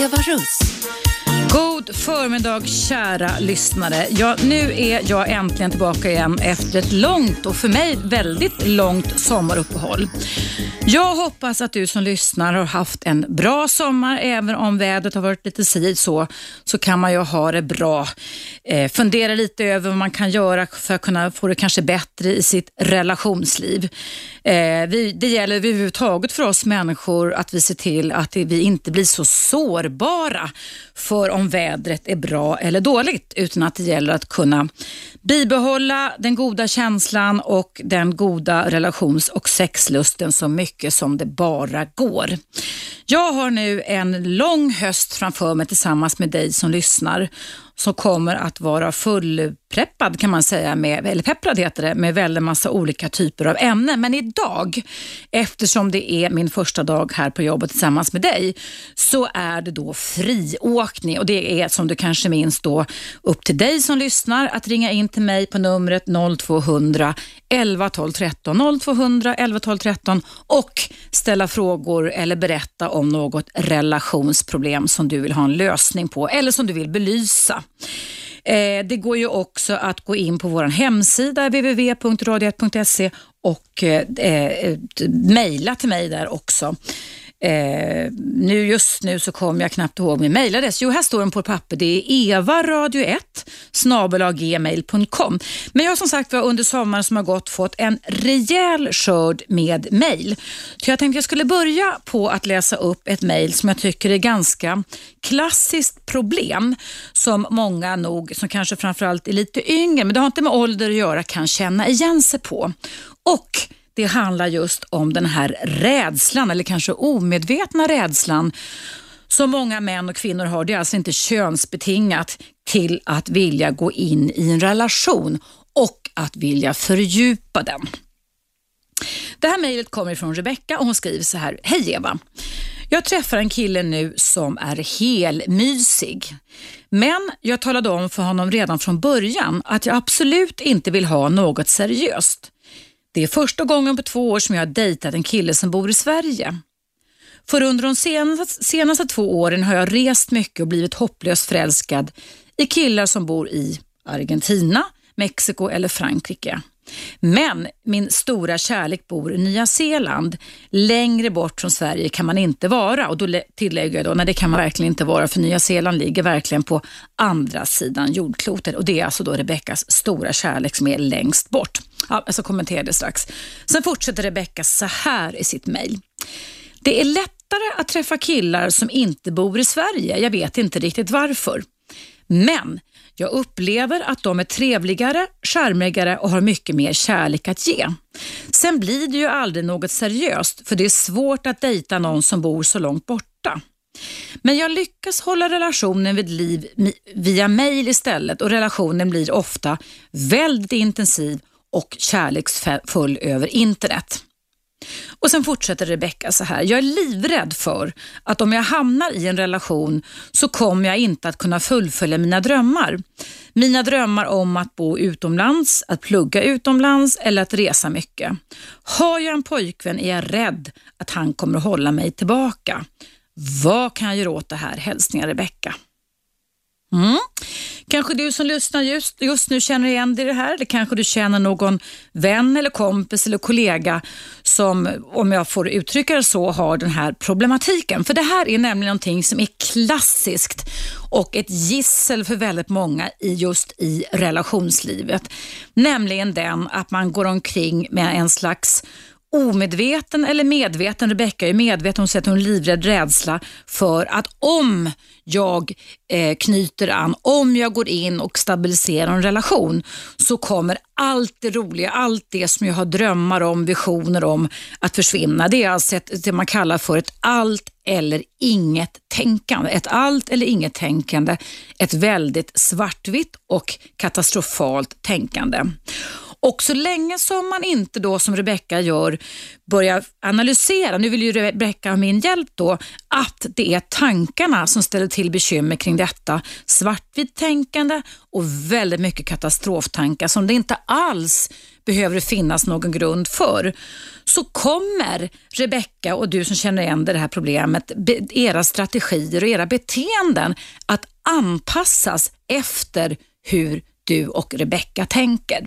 Eva Russ. God förmiddag kära lyssnare. Ja, nu är jag äntligen tillbaka igen efter ett långt och för mig väldigt långt sommaruppehåll. Jag hoppas att du som lyssnar har haft en bra sommar. Även om vädret har varit lite si så, så kan man ju ha det bra. Eh, fundera lite över vad man kan göra för att kunna få det kanske bättre i sitt relationsliv. Eh, vi, det gäller överhuvudtaget för oss människor att vi ser till att vi inte blir så sårbara för om vädret är bra eller dåligt, utan att det gäller att kunna bibehålla den goda känslan och den goda relations och sexlusten så mycket som det bara går. Jag har nu en lång höst framför mig tillsammans med dig som lyssnar som kommer att vara full fullpreppad kan man säga, med, eller pepprad heter det, med väldigt massa olika typer av ämnen. Men idag, eftersom det är min första dag här på jobbet tillsammans med dig, så är det då friåkning och det är som du kanske minns då upp till dig som lyssnar att ringa in till mig på numret 0200 11 12 13 0200 11 12 13 och ställa frågor eller berätta om något relationsproblem som du vill ha en lösning på eller som du vill belysa. Eh, det går ju också att gå in på vår hemsida www.radio1.se och eh, eh, mejla till mig där också. Eh, nu just nu så kommer jag knappt ihåg min mejladress. Jo, här står den på papper. Det är evaradio1 snabelaggmail.com. Men jag har som sagt var under sommaren som har gått fått en rejäl skörd med mejl. Så jag tänkte jag skulle börja på att läsa upp ett mejl som jag tycker är ganska klassiskt problem som många nog, som kanske framförallt är lite yngre, men det har inte med ålder att göra, kan känna igen sig på. Och det handlar just om den här rädslan, eller kanske omedvetna rädslan som många män och kvinnor har. Det är alltså inte könsbetingat till att vilja gå in i en relation och att vilja fördjupa den. Det här mejlet kommer från Rebecka och hon skriver så här. Hej Eva! Jag träffar en kille nu som är helmysig. Men jag talade om för honom redan från början att jag absolut inte vill ha något seriöst. Det är första gången på två år som jag har dejtat en kille som bor i Sverige. För under de senaste, senaste två åren har jag rest mycket och blivit hopplöst förälskad i killar som bor i Argentina, Mexiko eller Frankrike. Men min stora kärlek bor i Nya Zeeland. Längre bort från Sverige kan man inte vara och då tillägger jag då, nej det kan man verkligen inte vara för Nya Zeeland ligger verkligen på andra sidan jordklotet och det är alltså då Rebeckas stora kärlek som är längst bort. Ja, jag ska kommentera det strax. Sen fortsätter Rebecka så här i sitt mejl. Det är lättare att träffa killar som inte bor i Sverige. Jag vet inte riktigt varför. Men jag upplever att de är trevligare, charmigare och har mycket mer kärlek att ge. Sen blir det ju aldrig något seriöst för det är svårt att dejta någon som bor så långt borta. Men jag lyckas hålla relationen vid liv via mail istället och relationen blir ofta väldigt intensiv och kärleksfull över internet. Och Sen fortsätter Rebecca så här. Jag är livrädd för att om jag hamnar i en relation så kommer jag inte att kunna fullfölja mina drömmar. Mina drömmar om att bo utomlands, att plugga utomlands eller att resa mycket. Har jag en pojkvän är jag rädd att han kommer att hålla mig tillbaka. Vad kan jag göra åt det här? Hälsningar Rebecca. Mm. Kanske du som lyssnar just, just nu känner igen dig i det här eller kanske du känner någon vän eller kompis eller kollega som, om jag får uttrycka det så, har den här problematiken. För det här är nämligen någonting som är klassiskt och ett gissel för väldigt många i just i relationslivet. Nämligen den att man går omkring med en slags omedveten eller medveten, Rebecka är medveten, hon säger att hon är livrädd rädsla för att om jag eh, knyter an, om jag går in och stabiliserar en relation så kommer allt det roliga, allt det som jag har drömmar om, visioner om att försvinna. Det är alltså ett, det man kallar för ett allt eller inget tänkande. Ett allt eller inget tänkande, ett väldigt svartvitt och katastrofalt tänkande. Och så länge som man inte då som Rebecka gör börjar analysera, nu vill ju Rebecka ha min hjälp då, att det är tankarna som ställer till bekymmer kring detta. Svartvitt tänkande och väldigt mycket katastroftankar som det inte alls behöver finnas någon grund för. Så kommer Rebecka och du som känner igen det här problemet, era strategier och era beteenden att anpassas efter hur du och Rebecka tänker.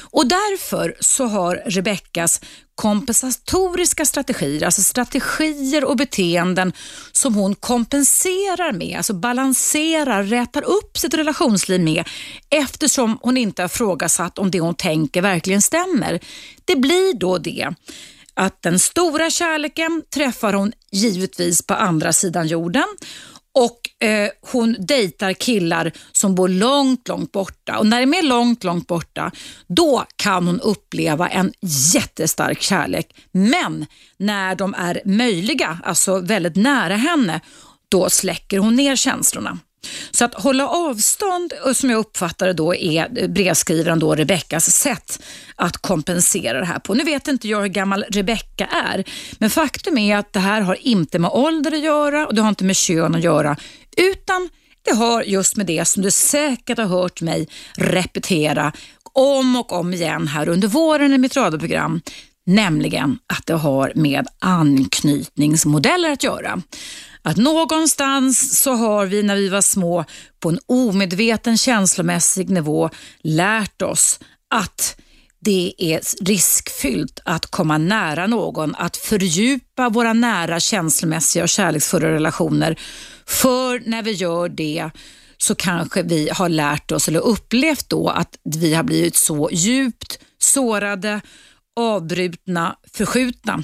Och därför så har Rebeckas kompensatoriska strategier, alltså strategier och beteenden som hon kompenserar med, alltså balanserar, rätar upp sitt relationsliv med eftersom hon inte har frågasatt om det hon tänker verkligen stämmer. Det blir då det att den stora kärleken träffar hon givetvis på andra sidan jorden och eh, hon dejtar killar som bor långt, långt borta. Och när de är långt, långt borta, då kan hon uppleva en jättestark kärlek. Men när de är möjliga, alltså väldigt nära henne, då släcker hon ner känslorna. Så att hålla avstånd, som jag uppfattar det då, är brevskrivaren då Rebeckas sätt att kompensera det här på. Nu vet inte jag hur gammal Rebecka är, men faktum är att det här har inte med ålder att göra och det har inte med kön att göra, utan det har just med det som du säkert har hört mig repetera om och om igen här under våren i mitt radioprogram, nämligen att det har med anknytningsmodeller att göra. Att någonstans så har vi när vi var små på en omedveten känslomässig nivå lärt oss att det är riskfyllt att komma nära någon, att fördjupa våra nära känslomässiga och kärleksfulla relationer. För när vi gör det så kanske vi har lärt oss eller upplevt då att vi har blivit så djupt sårade, avbrutna, förskjutna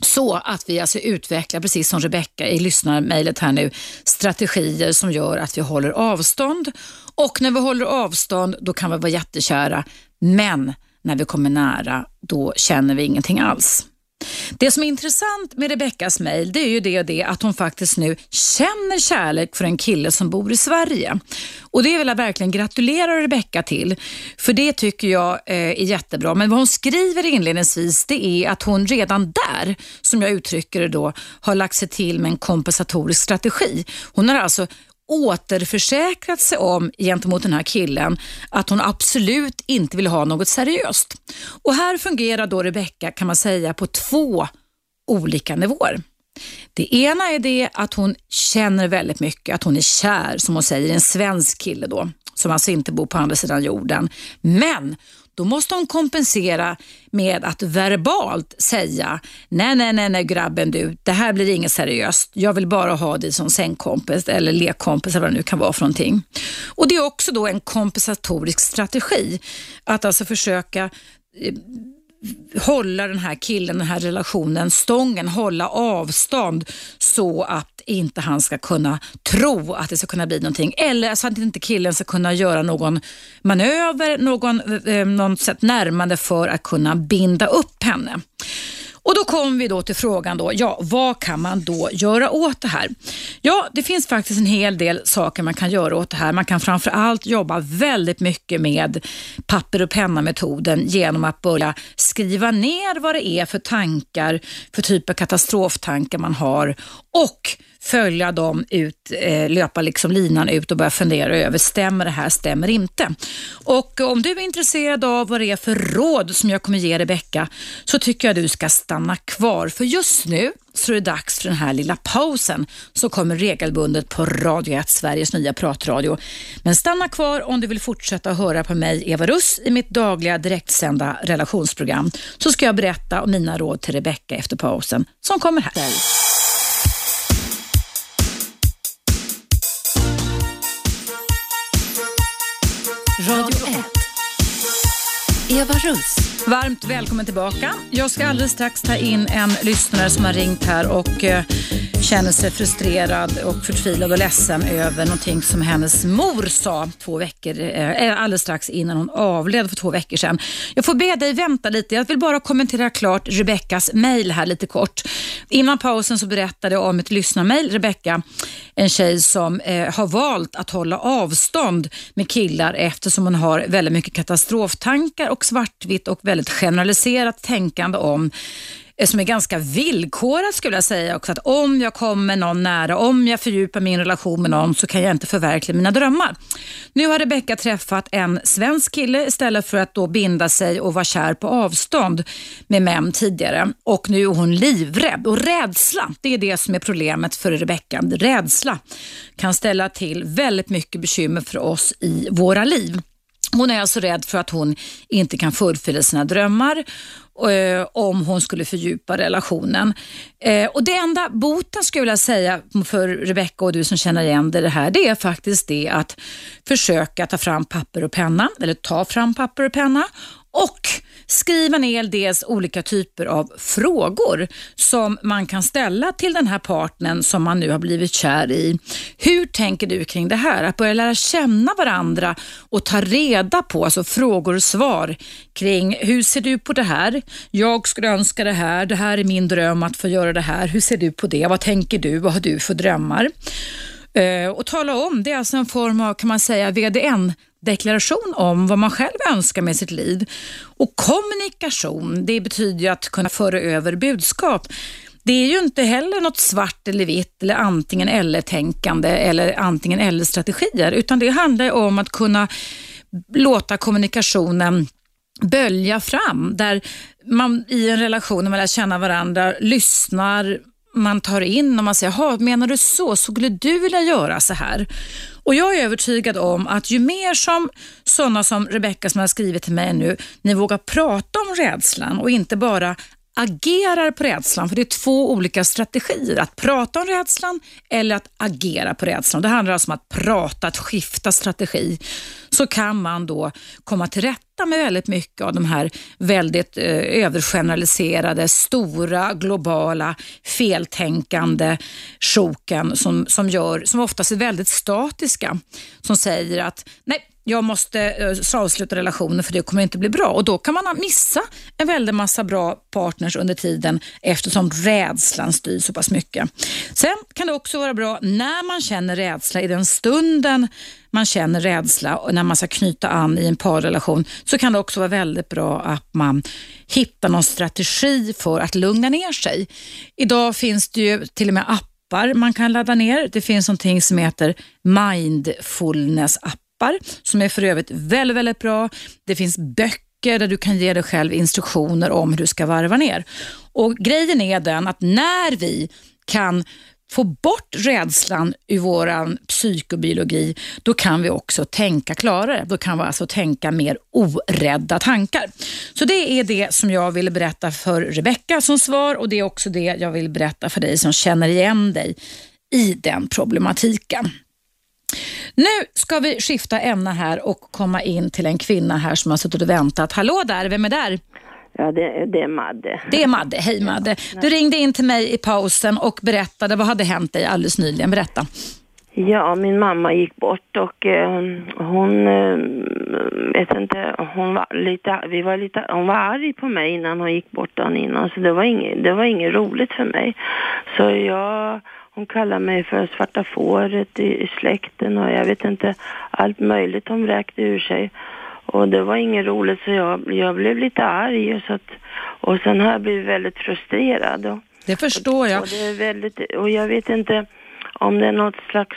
så att vi alltså utvecklar, precis som Rebecka i lyssnarmejlet här nu, strategier som gör att vi håller avstånd. Och när vi håller avstånd, då kan vi vara jättekära. Men när vi kommer nära, då känner vi ingenting alls. Det som är intressant med Rebeckas mejl det är ju det och det att hon faktiskt nu känner kärlek för en kille som bor i Sverige. Och Det vill jag verkligen gratulera Rebecka till, för det tycker jag eh, är jättebra. Men vad hon skriver inledningsvis det är att hon redan där, som jag uttrycker det då, har lagt sig till med en kompensatorisk strategi. Hon har alltså återförsäkrat sig om gentemot den här killen att hon absolut inte vill ha något seriöst. Och Här fungerar då Rebecca kan man säga på två olika nivåer. Det ena är det att hon känner väldigt mycket, att hon är kär, som hon säger, en svensk kille då, som alltså inte bor på andra sidan jorden. Men då måste hon kompensera med att verbalt säga nej, nej, nej, nej grabben du, det här blir inget seriöst. Jag vill bara ha dig som sängkompis eller lekkompis eller vad det nu kan vara för någonting. Och Det är också då en kompensatorisk strategi. Att alltså försöka eh, hålla den här killen, den här relationen stången, hålla avstånd så att inte han ska kunna tro att det ska kunna bli någonting. Eller så att inte killen ska kunna göra någon manöver, någon, eh, eh något sätt närmande för att kunna binda upp henne. Och Då kommer vi då till frågan, då, ja, vad kan man då göra åt det här? Ja, det finns faktiskt en hel del saker man kan göra åt det här. Man kan framför allt jobba väldigt mycket med papper och penna-metoden genom att börja skriva ner vad det är för tankar, för typ av katastroftankar man har och följa dem ut, eh, löpa liksom linan ut och börja fundera över, stämmer det här, stämmer inte? Och om du är intresserad av vad det är för råd som jag kommer ge Rebecka så tycker jag du ska stanna kvar för just nu så är det dags för den här lilla pausen som kommer regelbundet på Radio 1, Sveriges nya pratradio. Men stanna kvar om du vill fortsätta höra på mig, Eva Russ, i mitt dagliga direktsända relationsprogram. Så ska jag berätta om mina råd till Rebecka efter pausen som kommer här. Radio 1. Eva Russ. Varmt välkommen tillbaka. Jag ska alldeles strax ta in en lyssnare som har ringt här och eh, känner sig frustrerad och förtvivlad och ledsen över någonting som hennes mor sa två veckor, eh, eh, alldeles strax innan hon avled för två veckor sedan. Jag får be dig vänta lite. Jag vill bara kommentera klart Rebeckas mejl här lite kort. Innan pausen så berättade jag om ett lyssnarmail. Rebecka, en tjej som eh, har valt att hålla avstånd med killar eftersom hon har väldigt mycket katastroftankar och svartvitt och väldigt generaliserat tänkande om Eh, som är ganska villkorat skulle jag säga också. Att om jag kommer någon nära, om jag fördjupar min relation med någon så kan jag inte förverkliga mina drömmar. Nu har Rebecca träffat en svensk kille istället för att då binda sig och vara kär på avstånd med män tidigare. Och nu är hon livrädd. Och rädsla, det är det som är problemet för Rebecca. Rädsla kan ställa till väldigt mycket bekymmer för oss i våra liv. Hon är alltså rädd för att hon inte kan fullfölja sina drömmar eh, om hon skulle fördjupa relationen. Eh, och Det enda boten skulle jag vilja säga för Rebecca och du som känner igen det här, det är faktiskt det att försöka ta fram papper och penna, eller ta fram papper och penna och skriva ner dels olika typer av frågor som man kan ställa till den här partnern som man nu har blivit kär i. Hur tänker du kring det här? Att börja lära känna varandra och ta reda på alltså frågor och svar kring hur ser du på det här? Jag skulle önska det här. Det här är min dröm att få göra det här. Hur ser du på det? Vad tänker du? Vad har du för drömmar? Eh, och tala om, det är alltså en form av kan man säga VDN deklaration om vad man själv önskar med sitt liv. Och kommunikation, det betyder ju att kunna föra över budskap. Det är ju inte heller något svart eller vitt eller antingen eller-tänkande eller antingen eller-strategier, utan det handlar om att kunna låta kommunikationen bölja fram, där man i en relation, när man lär känna varandra, lyssnar, man tar in och man säger, menar du så? Skulle du vilja göra så här? Och Jag är övertygad om att ju mer som sådana som Rebecka som har skrivit till mig nu, ni vågar prata om rädslan och inte bara agerar på rädslan, för det är två olika strategier. Att prata om rädslan eller att agera på rädslan. Det handlar alltså om att prata, att skifta strategi. Så kan man då komma till rätta med väldigt mycket av de här väldigt eh, övergeneraliserade, stora, globala, feltänkande sjoken som, som, gör, som oftast är väldigt statiska. Som säger att nej, jag måste eh, avsluta relationen för det kommer inte bli bra. Och Då kan man missa en väldig massa bra partners under tiden eftersom rädslan styr så pass mycket. Sen kan det också vara bra när man känner rädsla i den stunden man känner rädsla och när man ska knyta an i en parrelation så kan det också vara väldigt bra att man hittar någon strategi för att lugna ner sig. Idag finns det ju till och med appar man kan ladda ner. Det finns någonting som heter mindfulness app appar som är för övrigt väldigt, väldigt bra. Det finns böcker där du kan ge dig själv instruktioner om hur du ska varva ner. Och Grejen är den att när vi kan få bort rädslan ur vår psykobiologi, då kan vi också tänka klarare. Då kan vi alltså tänka mer orädda tankar. Så det är det som jag vill berätta för Rebecka som svar och det är också det jag vill berätta för dig som känner igen dig i den problematiken. Nu ska vi skifta ämne här och komma in till en kvinna här som har suttit och väntat. Hallå där, vem är där? Ja, det, det, är Madde. Det är Madde. Hej Madde. Du ringde in till mig i pausen och berättade vad hade hänt dig alldeles nyligen. Berätta. Ja, min mamma gick bort och eh, hon, eh, vet inte, hon var lite, vi var lite, hon var arg på mig innan hon gick bort dagen innan så det var inget, det var inget roligt för mig. Så jag hon kallar mig för svarta fåret i, i släkten och jag vet inte, allt möjligt hon räkte ur sig. Och det var inget roligt så jag, jag blev lite arg och, så att, och sen har jag blivit väldigt frustrerad. Och, det förstår jag. Och, och, det är väldigt, och jag vet inte om det är något slags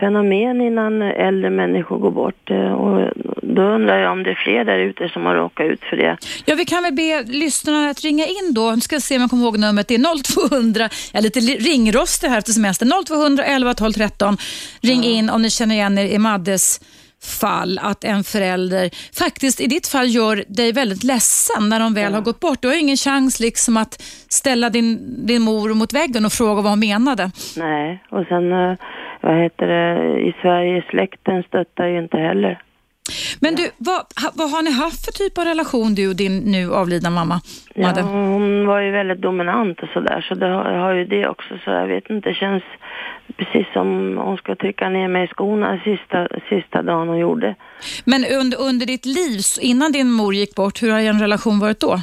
fenomen innan äldre människor går bort. Eh, och då undrar jag om det är fler där ute som har råkat ut för det. Ja, vi kan väl be lyssnarna att ringa in då. Nu ska se om jag kommer ihåg numret. Det är 0200, jag är lite ringrostig här efter semestern. 0200 11 12 13. Ring ja. in om ni känner igen er i Maddes fall att en förälder faktiskt i ditt fall gör dig väldigt ledsen när de väl ja. har gått bort. Du har ingen chans liksom att ställa din, din mor mot väggen och fråga vad hon menade. Nej, och sen eh, vad heter det, i Sverige, släkten stöttar ju inte heller. Men du, vad, vad har ni haft för typ av relation du och din nu avlidna mamma? Ja, hon var ju väldigt dominant och sådär så det har, har ju det också så jag vet inte, det känns precis som hon ska trycka ner mig i skorna sista, sista dagen hon gjorde. Men under, under ditt liv, innan din mor gick bort, hur har er relation varit då?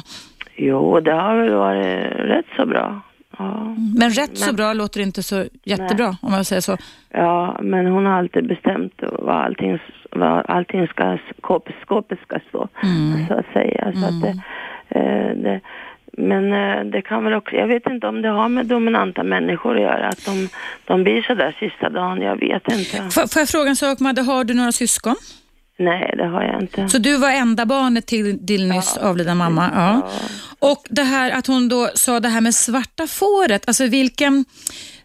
Jo, det har väl varit rätt så bra. Ja. Men rätt så bra låter inte så jättebra Nej. om jag säger så. Ja, men hon har alltid bestämt vad allting, vad allting ska, skåpet, skåpet ska stå, mm. så att säga. Mm. Så att det, eh, det, men eh, det kan väl också, jag vet inte om det har med dominanta människor att göra, att de, de blir sådär sista dagen, jag vet inte. Får, får jag fråga en sak Madde, har du några syskon? Nej, det har jag inte. Så du var enda barnet till din nyss ja. avlidna mamma? Ja. ja. Och det här att hon då sa det här med svarta fåret, alltså vilken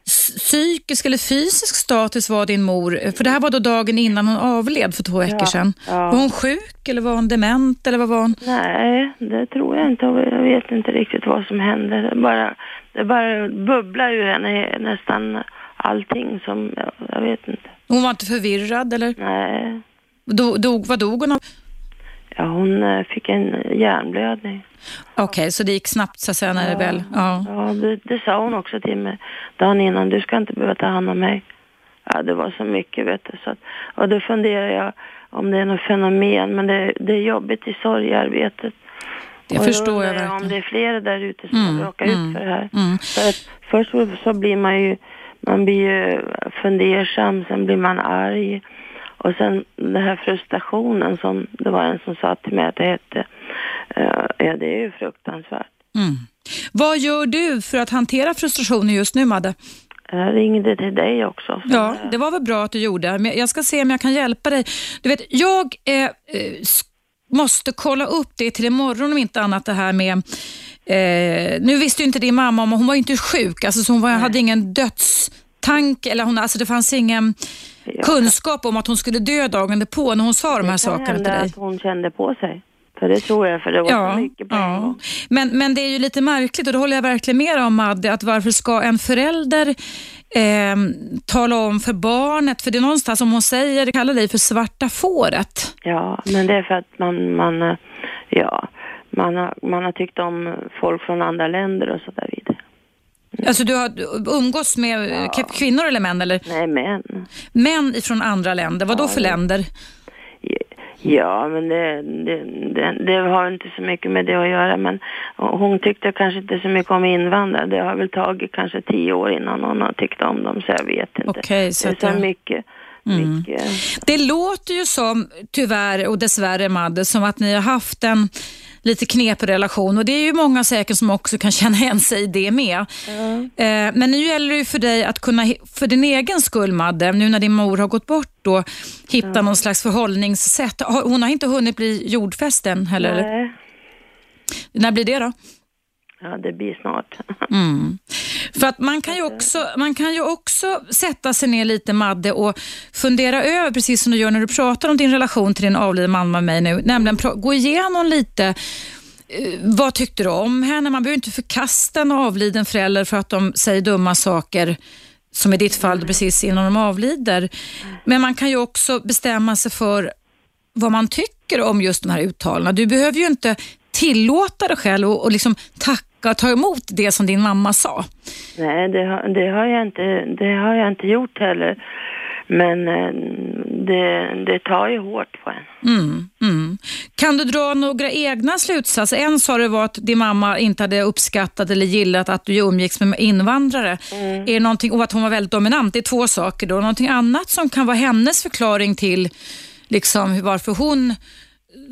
psykisk eller fysisk status var din mor? För det här var då dagen innan hon avled för två veckor sedan. Ja. Var hon sjuk eller var hon dement eller vad var hon? Nej, det tror jag inte. Jag vet inte riktigt vad som hände. Det bara, det bara bubblar ur henne nästan allting som, jag, jag vet inte. Hon var inte förvirrad eller? Nej. Dog, dog, vad dog hon av? Ja, hon eh, fick en hjärnblödning. Okej, okay, så det gick snabbt så att säga när ja, det väl... Ja, ja det, det, sa hon också till mig dagen innan. Du ska inte behöva ta hand om mig. Ja, det var så mycket vet du. Så att, och då funderar jag om det är något fenomen, men det, det är jobbigt i sorgearbetet. Det förstår jag verkligen. om det är flera där ute som mm, råkar mm, ut för det här. Mm. För att först så, så blir man ju, man blir ju fundersam, sen blir man arg. Och sen den här frustrationen som det var en som sa till mig att det hette, uh, ja det är ju fruktansvärt. Mm. Vad gör du för att hantera frustrationen just nu Madde? Jag ringde till dig också. Ja, det var väl bra att du gjorde. Men jag ska se om jag kan hjälpa dig. Du vet, jag eh, måste kolla upp det till imorgon om inte annat det här med eh, nu visste ju inte din mamma om hon var inte sjuk, alltså, så hon var, hade ingen dödstanke, eller hon, alltså det fanns ingen ja. kunskap om att hon skulle dö dagen på när hon sa de här sakerna till dig. Det kan att hon kände på sig. För det tror jag, för det var ja, så mycket på ja. en gång. Men, men det är ju lite märkligt och det håller jag verkligen med om Madde, att varför ska en förälder eh, tala om för barnet, för det är någonstans som hon säger, kallar dig för svarta fåret. Ja, men det är för att man, man ja, man har, man har tyckt om folk från andra länder och så där vidare. Alltså du har umgås med ja. kvinnor eller män? Eller? Nej, män. Män från andra länder, vad då för länder? Ja, men det, det, det, det, har inte så mycket med det att göra. Men hon tyckte kanske inte så mycket om invandrare. Det har väl tagit kanske tio år innan hon har tyckt om dem, så jag vet inte. Okay, så det är så mycket. Mm. Det låter ju som, tyvärr och dessvärre Madde, som att ni har haft en lite knepig relation och det är ju många säkert som också kan känna igen sig i det med. Mm. Men nu gäller det ju för dig att kunna, för din egen skull Madde, nu när din mor har gått bort då, hitta mm. någon slags förhållningssätt. Hon har inte hunnit bli jordfäst än heller? Nej. När blir det då? Ja, det blir snart. Mm. För att man kan, ju också, man kan ju också sätta sig ner lite Madde och fundera över, precis som du gör när du pratar om din relation till din avlidna mamma och mig nu, nämligen gå igenom lite eh, vad tyckte du om henne? Man behöver inte förkasta en avliden förälder för att de säger dumma saker, som i ditt fall precis innan de avlider. Men man kan ju också bestämma sig för vad man tycker om just de här uttalandena. Du behöver ju inte tillåta dig själv och, och liksom tacka tacka och ta emot det som din mamma sa? Nej, det har, det har, jag, inte, det har jag inte gjort heller. Men eh, det, det tar ju hårt på en. Mm, mm. Kan du dra några egna slutsatser? En sa det var att din mamma inte hade uppskattat eller gillat att du umgicks med invandrare. Mm. Är det någonting, och att hon var väldigt dominant. Det är två saker. Då. Någonting annat som kan vara hennes förklaring till liksom, varför hon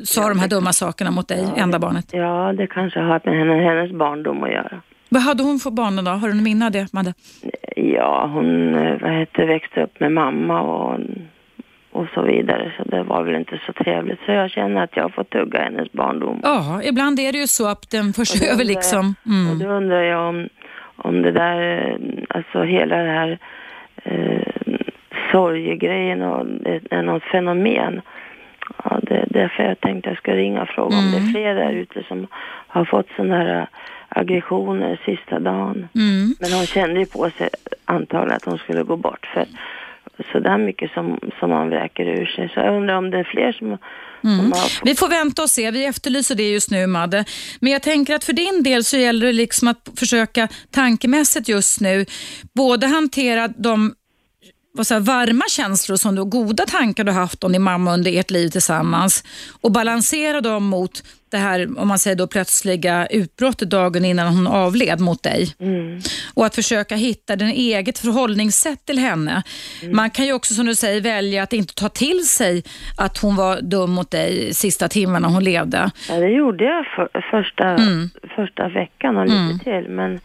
sa de här dumma sakerna mot dig, ja, enda barnet? Ja, det kanske har med henne, hennes barndom att göra. Vad hade hon för barn då? Har du någon minne av det, Madde? Ja, hon eh, vad heter, växte upp med mamma och, och så vidare. Så det var väl inte så trevligt. Så jag känner att jag har fått tugga hennes barndom. Ja, ibland är det ju så att den förs över liksom. Mm. Och då undrar jag om, om det där, eh, alltså hela det här eh, sorgegrejen och det är något fenomen Ja, det därför jag tänkte jag ska ringa och fråga mm. om det är mm. fler där ute som har fått sådana här äh, aggressioner sista dagen. Mm. Men hon kände ju på sig antagligen att hon skulle gå bort. För så där mycket som, som man vräker ur sig. Så jag undrar om det är fler som, Mm. Vi får vänta och se. Vi efterlyser det just nu, Madde. Men jag tänker att för din del så gäller det liksom att försöka tankemässigt just nu både hantera de vad säger, varma känslor som du, goda tankar du haft om din mamma under ert liv tillsammans och balansera dem mot det här, om man säger då plötsliga utbrottet dagen innan hon avled mot dig. Mm. Och att försöka hitta den eget förhållningssätt till henne. Man kan ju också som du säger välja att inte ta till sig att hon var dum mot dig sista timmarna hon levde. Ja, det gjorde jag för, första, Mm. första veckan och lite till. Men,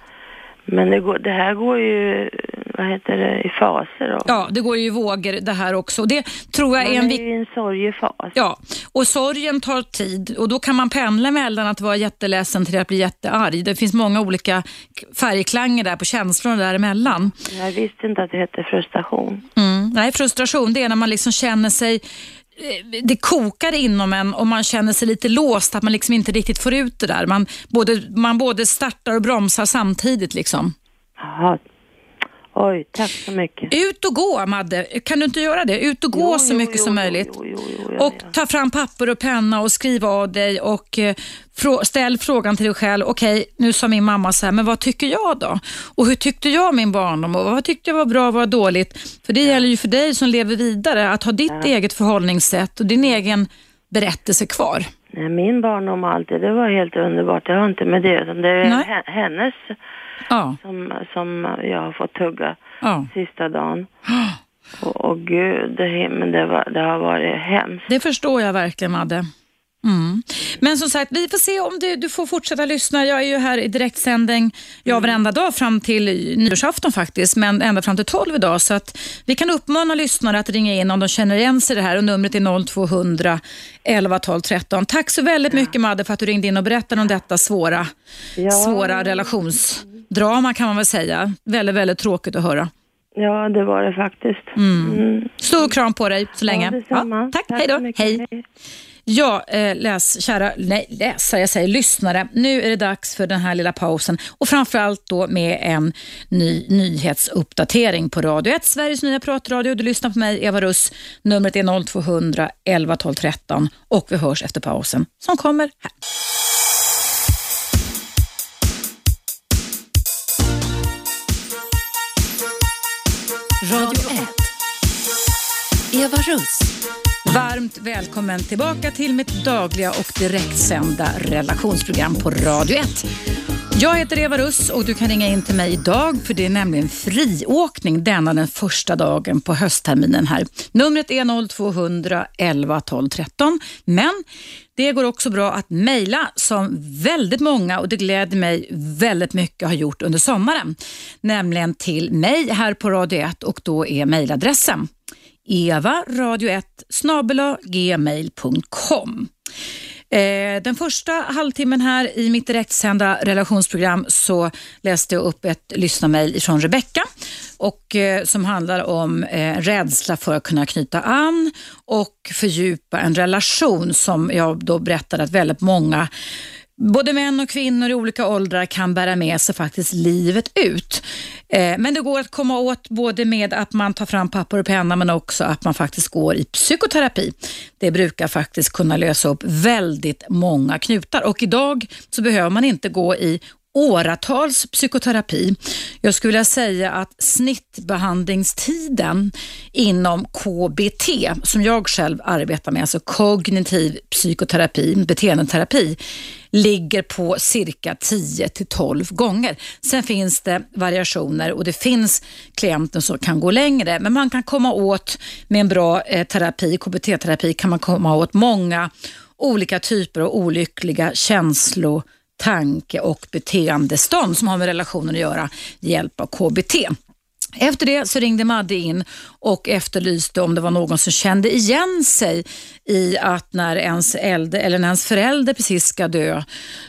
men det, går, det här går ju, vad heter det, i faser. Och, Ja, det går ju i vågor det här också. Och Det tror jag man är en är ju i en sorgefas. Ja, och sorgen tar tid och då kan man pendla mellan att vara jätteledsen till att bli jättearg. Det finns många olika färgklanger där på känslorna däremellan. Jag visste inte att det hette frustration. Mm. Nej, frustration det är när man liksom känner sig Eh, det kokar inom en och man känner sig lite låst, att man liksom inte riktigt får ut det där. Man både, man både startar och bromsar samtidigt. Liksom. Jaha. Oj, tack så mycket. Ut och gå, Madde. Kan du inte göra det? Ut och gå Jo, så jo, mycket jo, som möjligt. ja, och ja. ta fram papper och penna och skriv av dig och eh, frå- ställ frågan till dig själv. Okej, nu sa min mamma så här, men vad tycker jag då? Och hur tyckte jag min barndom? Och vad tyckte jag var bra och vad var dåligt? För det gäller ju för dig som lever vidare att ha ditt eget förhållningssätt och din egen berättelse kvar. Nej, min barndom och allt det, det var helt underbart. Det har inte med det Det är Nej. he- hennes Ja, som, som jag har fått tugga ja. sista dagen. Och, och gud, det, men det, var, det har varit hemskt. Det förstår jag verkligen, Madde. Mm. Men som sagt, vi får se om du, du får fortsätta lyssna. Jag är ju här i direktsändning ja, varenda dag fram till nyårsafton faktiskt, men ända fram till 12 idag. Så att vi kan uppmana lyssnare att ringa in om de känner igen sig i det här och numret är 0200 11 12 13. Tack så väldigt mycket Madde för att du ringde in och berättade om detta svåra, Ja. svåra relationsdrama kan man väl säga. Väldigt, väldigt tråkigt att höra. Ja, det var det faktiskt. Mm. Stor kram på dig så länge. Ja, detsamma. tack, Tack hej då. Hej. Ja, eh, läs, kära nej, läsare, jag säger lyssnare. Nu är det dags för den här lilla pausen och framförallt då med en ny nyhetsuppdatering på Radio 1, Sveriges nya pratradio. Du lyssnar på mig, Eva Russ. Numret är 0200 11 12 13 och vi hörs efter pausen som kommer här. Eva Russ. Varmt välkommen tillbaka till mitt dagliga och direktsända relationsprogram på Radio 1. Jag heter Eva Russ och du kan ringa in till mig idag för det är nämligen friåkning denna den första dagen på höstterminen här. Numret är 0200 11 12 13 men det går också bra att mejla som väldigt många och det gläder mig väldigt mycket har gjort under sommaren. Nämligen till mig här på Radio 1 och då är mejladressen evaradio1 gmail.com. Eh, den första halvtimmen här i mitt direktsända relationsprogram så läste jag upp ett lyssnarmail från Rebecka och, eh, som handlar om eh, rädsla för att kunna knyta an och fördjupa en relation som jag då berättade att väldigt många Både män och kvinnor i olika åldrar kan bära med sig faktiskt livet ut. Eh, men det går att komma åt både med att man tar fram papper och penna men också att man faktiskt går i psykoterapi. Det brukar faktiskt kunna lösa upp väldigt många knutar och idag så behöver man inte gå i åratals psykoterapi. Jag skulle vilja säga att snittbehandlingstiden inom KBT, som jag själv arbetar med, alltså kognitiv psykoterapi, beteendeterapi, ligger på cirka 10 till 12 gånger. Sen finns det variationer och det finns klienter som kan gå längre, men man kan komma åt med en bra eh, terapi, KBT-terapi, kan man komma åt många olika typer av olyckliga känslor tanke och beteendestånd som har med relationen att göra med hjälp av KBT. Efter det så ringde Madde in och efterlyste om det var någon som kände igen sig i att när ens, äldre, eller när ens förälder precis ska dö,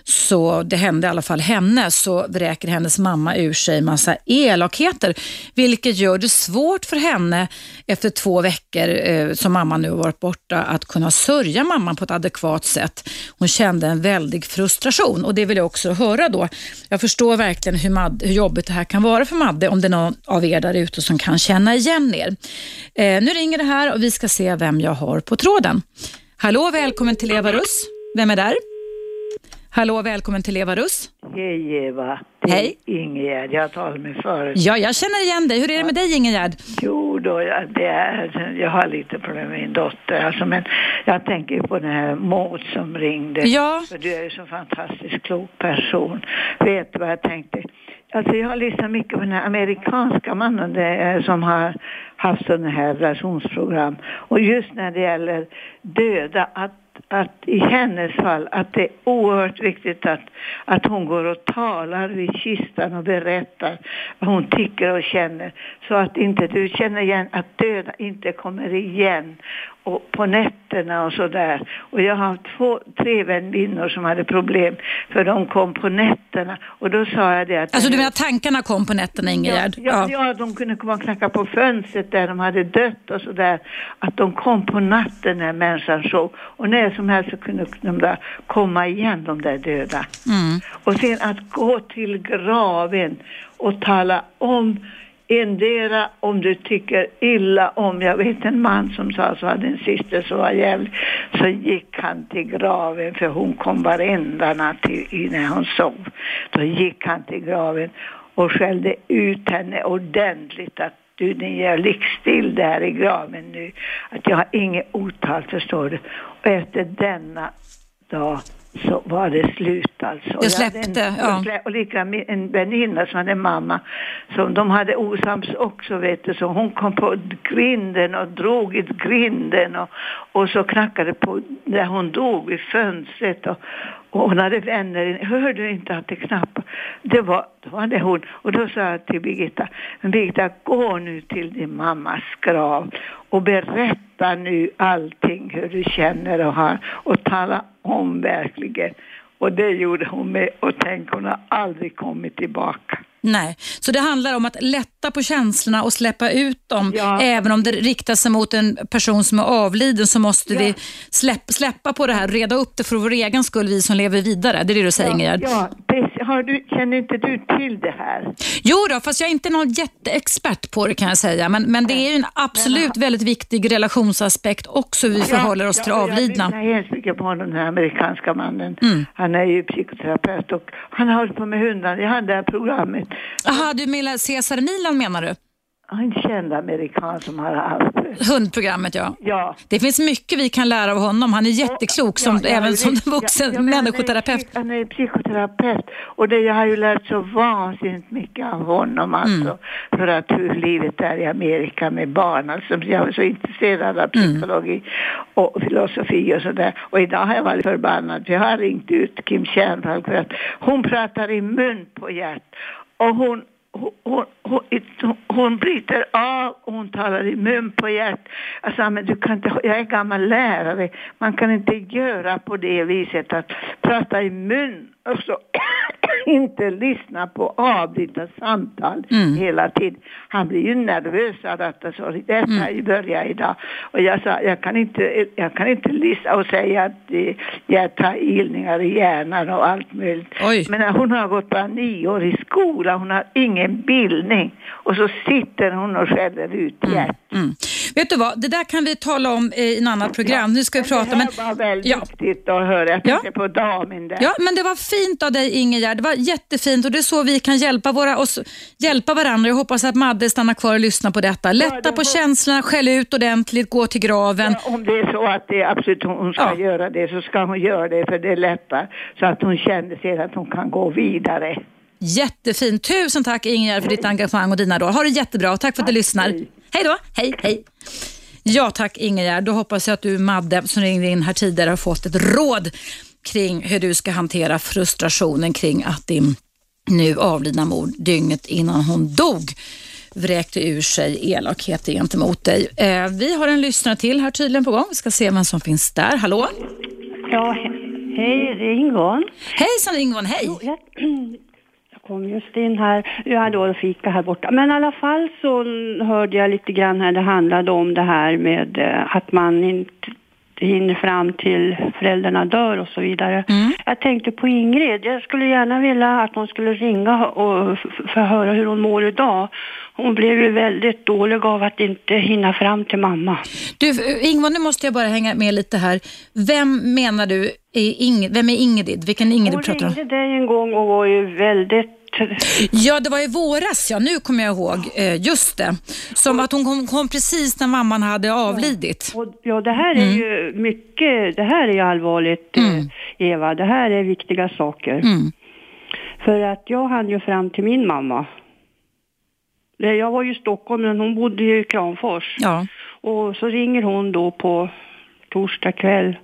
så det hände i alla fall henne, så vräker hennes mamma ur sig massa elakheter, vilket gör det svårt för henne efter två veckor eh, som mamma nu har varit borta att kunna sörja mamman på ett adekvat sätt. Hon kände en väldig frustration och det vill jag också höra då. Jag förstår verkligen hur, Madde, hur jobbigt det här kan vara för Madde om det är någon av er er där ute som kan känna igen er. Eh, nu ringer det här och vi ska se vem jag har på tråden. Hallå, välkommen till Eva Russ. Vem är där? Hallå, välkommen till Eva Russ. Hej Eva. Det Hej. Ingegärd, jag talade med förut. Ja, jag känner igen dig. Hur är det med dig Ingegärd? Jo då, det är, jag har lite problem med min dotter. Alltså, men jag tänker på den här Maud som ringde. Ja. För du är ju så fantastiskt klok person. Vet du vad jag tänkte? Alltså jag har lyssnat mycket på den här amerikanska mannen det, som har haft sådana här relationsprogram. Och just när det gäller döda, att att i hennes fall att det är oerhört viktigt att, att hon går och talar vid kistan och berättar vad hon tycker och känner. Så att inte du känner igen att döda inte kommer igen och på nätterna och sådär. Och jag har två, tre väninnor som hade problem för de kom på nätterna och då sa jag det att... Alltså du menar tankarna kom på nätterna Ingegärd? Ja, ja, ja, de kunde komma och knacka på fönstret där de hade dött och sådär. Att de kom på natten när människan sov och när som helst så kunde de där komma igen de där döda. Mm. Och sen att gå till graven och tala om endera om du tycker illa om, jag vet en man som sa så hade en syster som var jävlig, så gick han till graven för hon kom varenda natt när hon sov. Då gick han till graven och skällde ut henne ordentligt att du, din jävla still där i graven nu, att jag har inget otal förstår du. Och efter denna dag så var det slut alltså. Det släppte, en, ja. Och lika en väninna som hade mamma, som de hade osams också vet du, så hon kom på grinden och drog i grinden och, och så knackade på där hon dog vid fönstret och, och hon hade vänner, hörde du inte att det knappade? Det var, då var det hon. Och då sa jag till Birgitta, men Birgitta gå nu till din mammas grav och berätta nu allting hur du känner och har och tala om verkligen. Och det gjorde hon med och tänk hon har aldrig kommit tillbaka. Nej, så det handlar om att lätta på känslorna och släppa ut dem. Ja. Även om det riktar sig mot en person som är avliden så måste Ja. vi släpp, släppa på det här, reda upp det för vår egen skull, vi som lever vidare. Det är det du säger Ingegerd? Ja, har du, känner inte du till det här? Jo då, fast jag är inte någon jätteexpert på det kan jag säga. Men, men det är ju en absolut väldigt viktig relationsaspekt också hur vi förhåller oss till avlidna. Jag lyssnar hemskt mycket på honom, den här amerikanska mannen. Mm. Han är ju psykoterapeut och han har hållit på med hundar. Jag hade det här programmet. Jaha, du menar Cesar Milan menar du? En känd amerikan som har haft. Hundprogrammet ja. Ja. Det finns mycket vi kan lära av honom. Han är jätteklok som, Ja, även som vuxen ja, men han är människoterapeut. Han är psykoterapeut och det, jag har ju lärt så vansinnigt mycket av honom alltså. Mm. För att hur livet är i Amerika med barn. Alltså, jag är så intresserad av Mm. psykologi och filosofi och sådär. Och idag har jag varit förbannad för jag har ringt ut Kim Kärnfalk för att hon pratar i mun på hjärt. Och hon hon, hon, hon, hon bryter av och hon talar i mun på hjärt. Alltså, men du kan inte, jag är gammal lärare. Man kan inte göra på det viset att prata i mun och så inte lyssna på avbryta samtal Mm. hela tiden. Han blir ju nervös av detta. Mm. i början idag. Och jag sa, jag kan inte, jag kan inte lyssna och säga att eh, jag tar ilningar i hjärnan och allt möjligt. Oj. Men hon har gått bara nio år i skola, hon har ingen bildning. Och så sitter hon och skäller ut hjärt. Mm. Vet du vad, det där kan vi tala om i en annat program. Nu ska vi prata. Det Men, här var väldigt ja. viktigt att höra. Jag Ja. tänkte på damen där. ja, men det var fint av dig Ingegerd. Det var jättefint och det är så vi kan hjälpa, våra, oss, hjälpa varandra. Jag hoppas att Madde stannar kvar och lyssnar på detta. Lätta det på var- känslorna, skäll ut ordentligt, gå till graven. Ja, om det är så att det är absolut hon ska Ja. göra det så ska hon göra det för det lättar. Så att hon känner sig att hon kan gå vidare. Jättefint. Tusen tack Ingegerd för ditt engagemang och dina råd. Ha det jättebra och tack för att du lyssnar. hej. Hej då. Hej, hej. Ja tack Ingegerd. Då hoppas jag att du Madde som ringde in här tidigare har fått ett råd kring hur du ska hantera frustrationen kring att din nu avlidna mor dygnet innan hon dog vräkte ur sig elakhet gentemot dig. Eh, vi har en lyssnare till här tydligen på gång. Vi ska se vem som finns där. Hallå? Ja, he- hej, det är Ingon. Hejsan Ingon, hej! Jag, jag kom just in här. Jag hade då fika här borta. Men i alla fall så hörde jag lite grann här, det handlade om det här med eh, att man inte hinner fram till föräldrarna dör och så vidare. Mm. Jag tänkte på Ingrid. Jag skulle gärna vilja att hon skulle ringa och f- få höra hur hon mår idag. Hon blev ju väldigt dålig av att inte hinna fram till mamma. Du, Ingvar, nu måste jag bara hänga med lite här. Vem menar du är Ing vem är Ingrid? Vilken Ingrid Hon pratar om? ringde dig en gång och var ju väldigt Ja, det var i våras, ja. Nu kommer jag ihåg. Eh, just det. Som att hon kom, kom precis när mamman hade avlidit. Och, ja, det här är Mm. ju mycket, det här är ju allvarligt, eh, Eva. Det här är viktiga saker. Mm. För att jag hann ju fram till min mamma. Det- Jag var ju i Stockholm, men hon bodde ju i Kramfors. Ja. Och så ringer hon då på torsdag kväll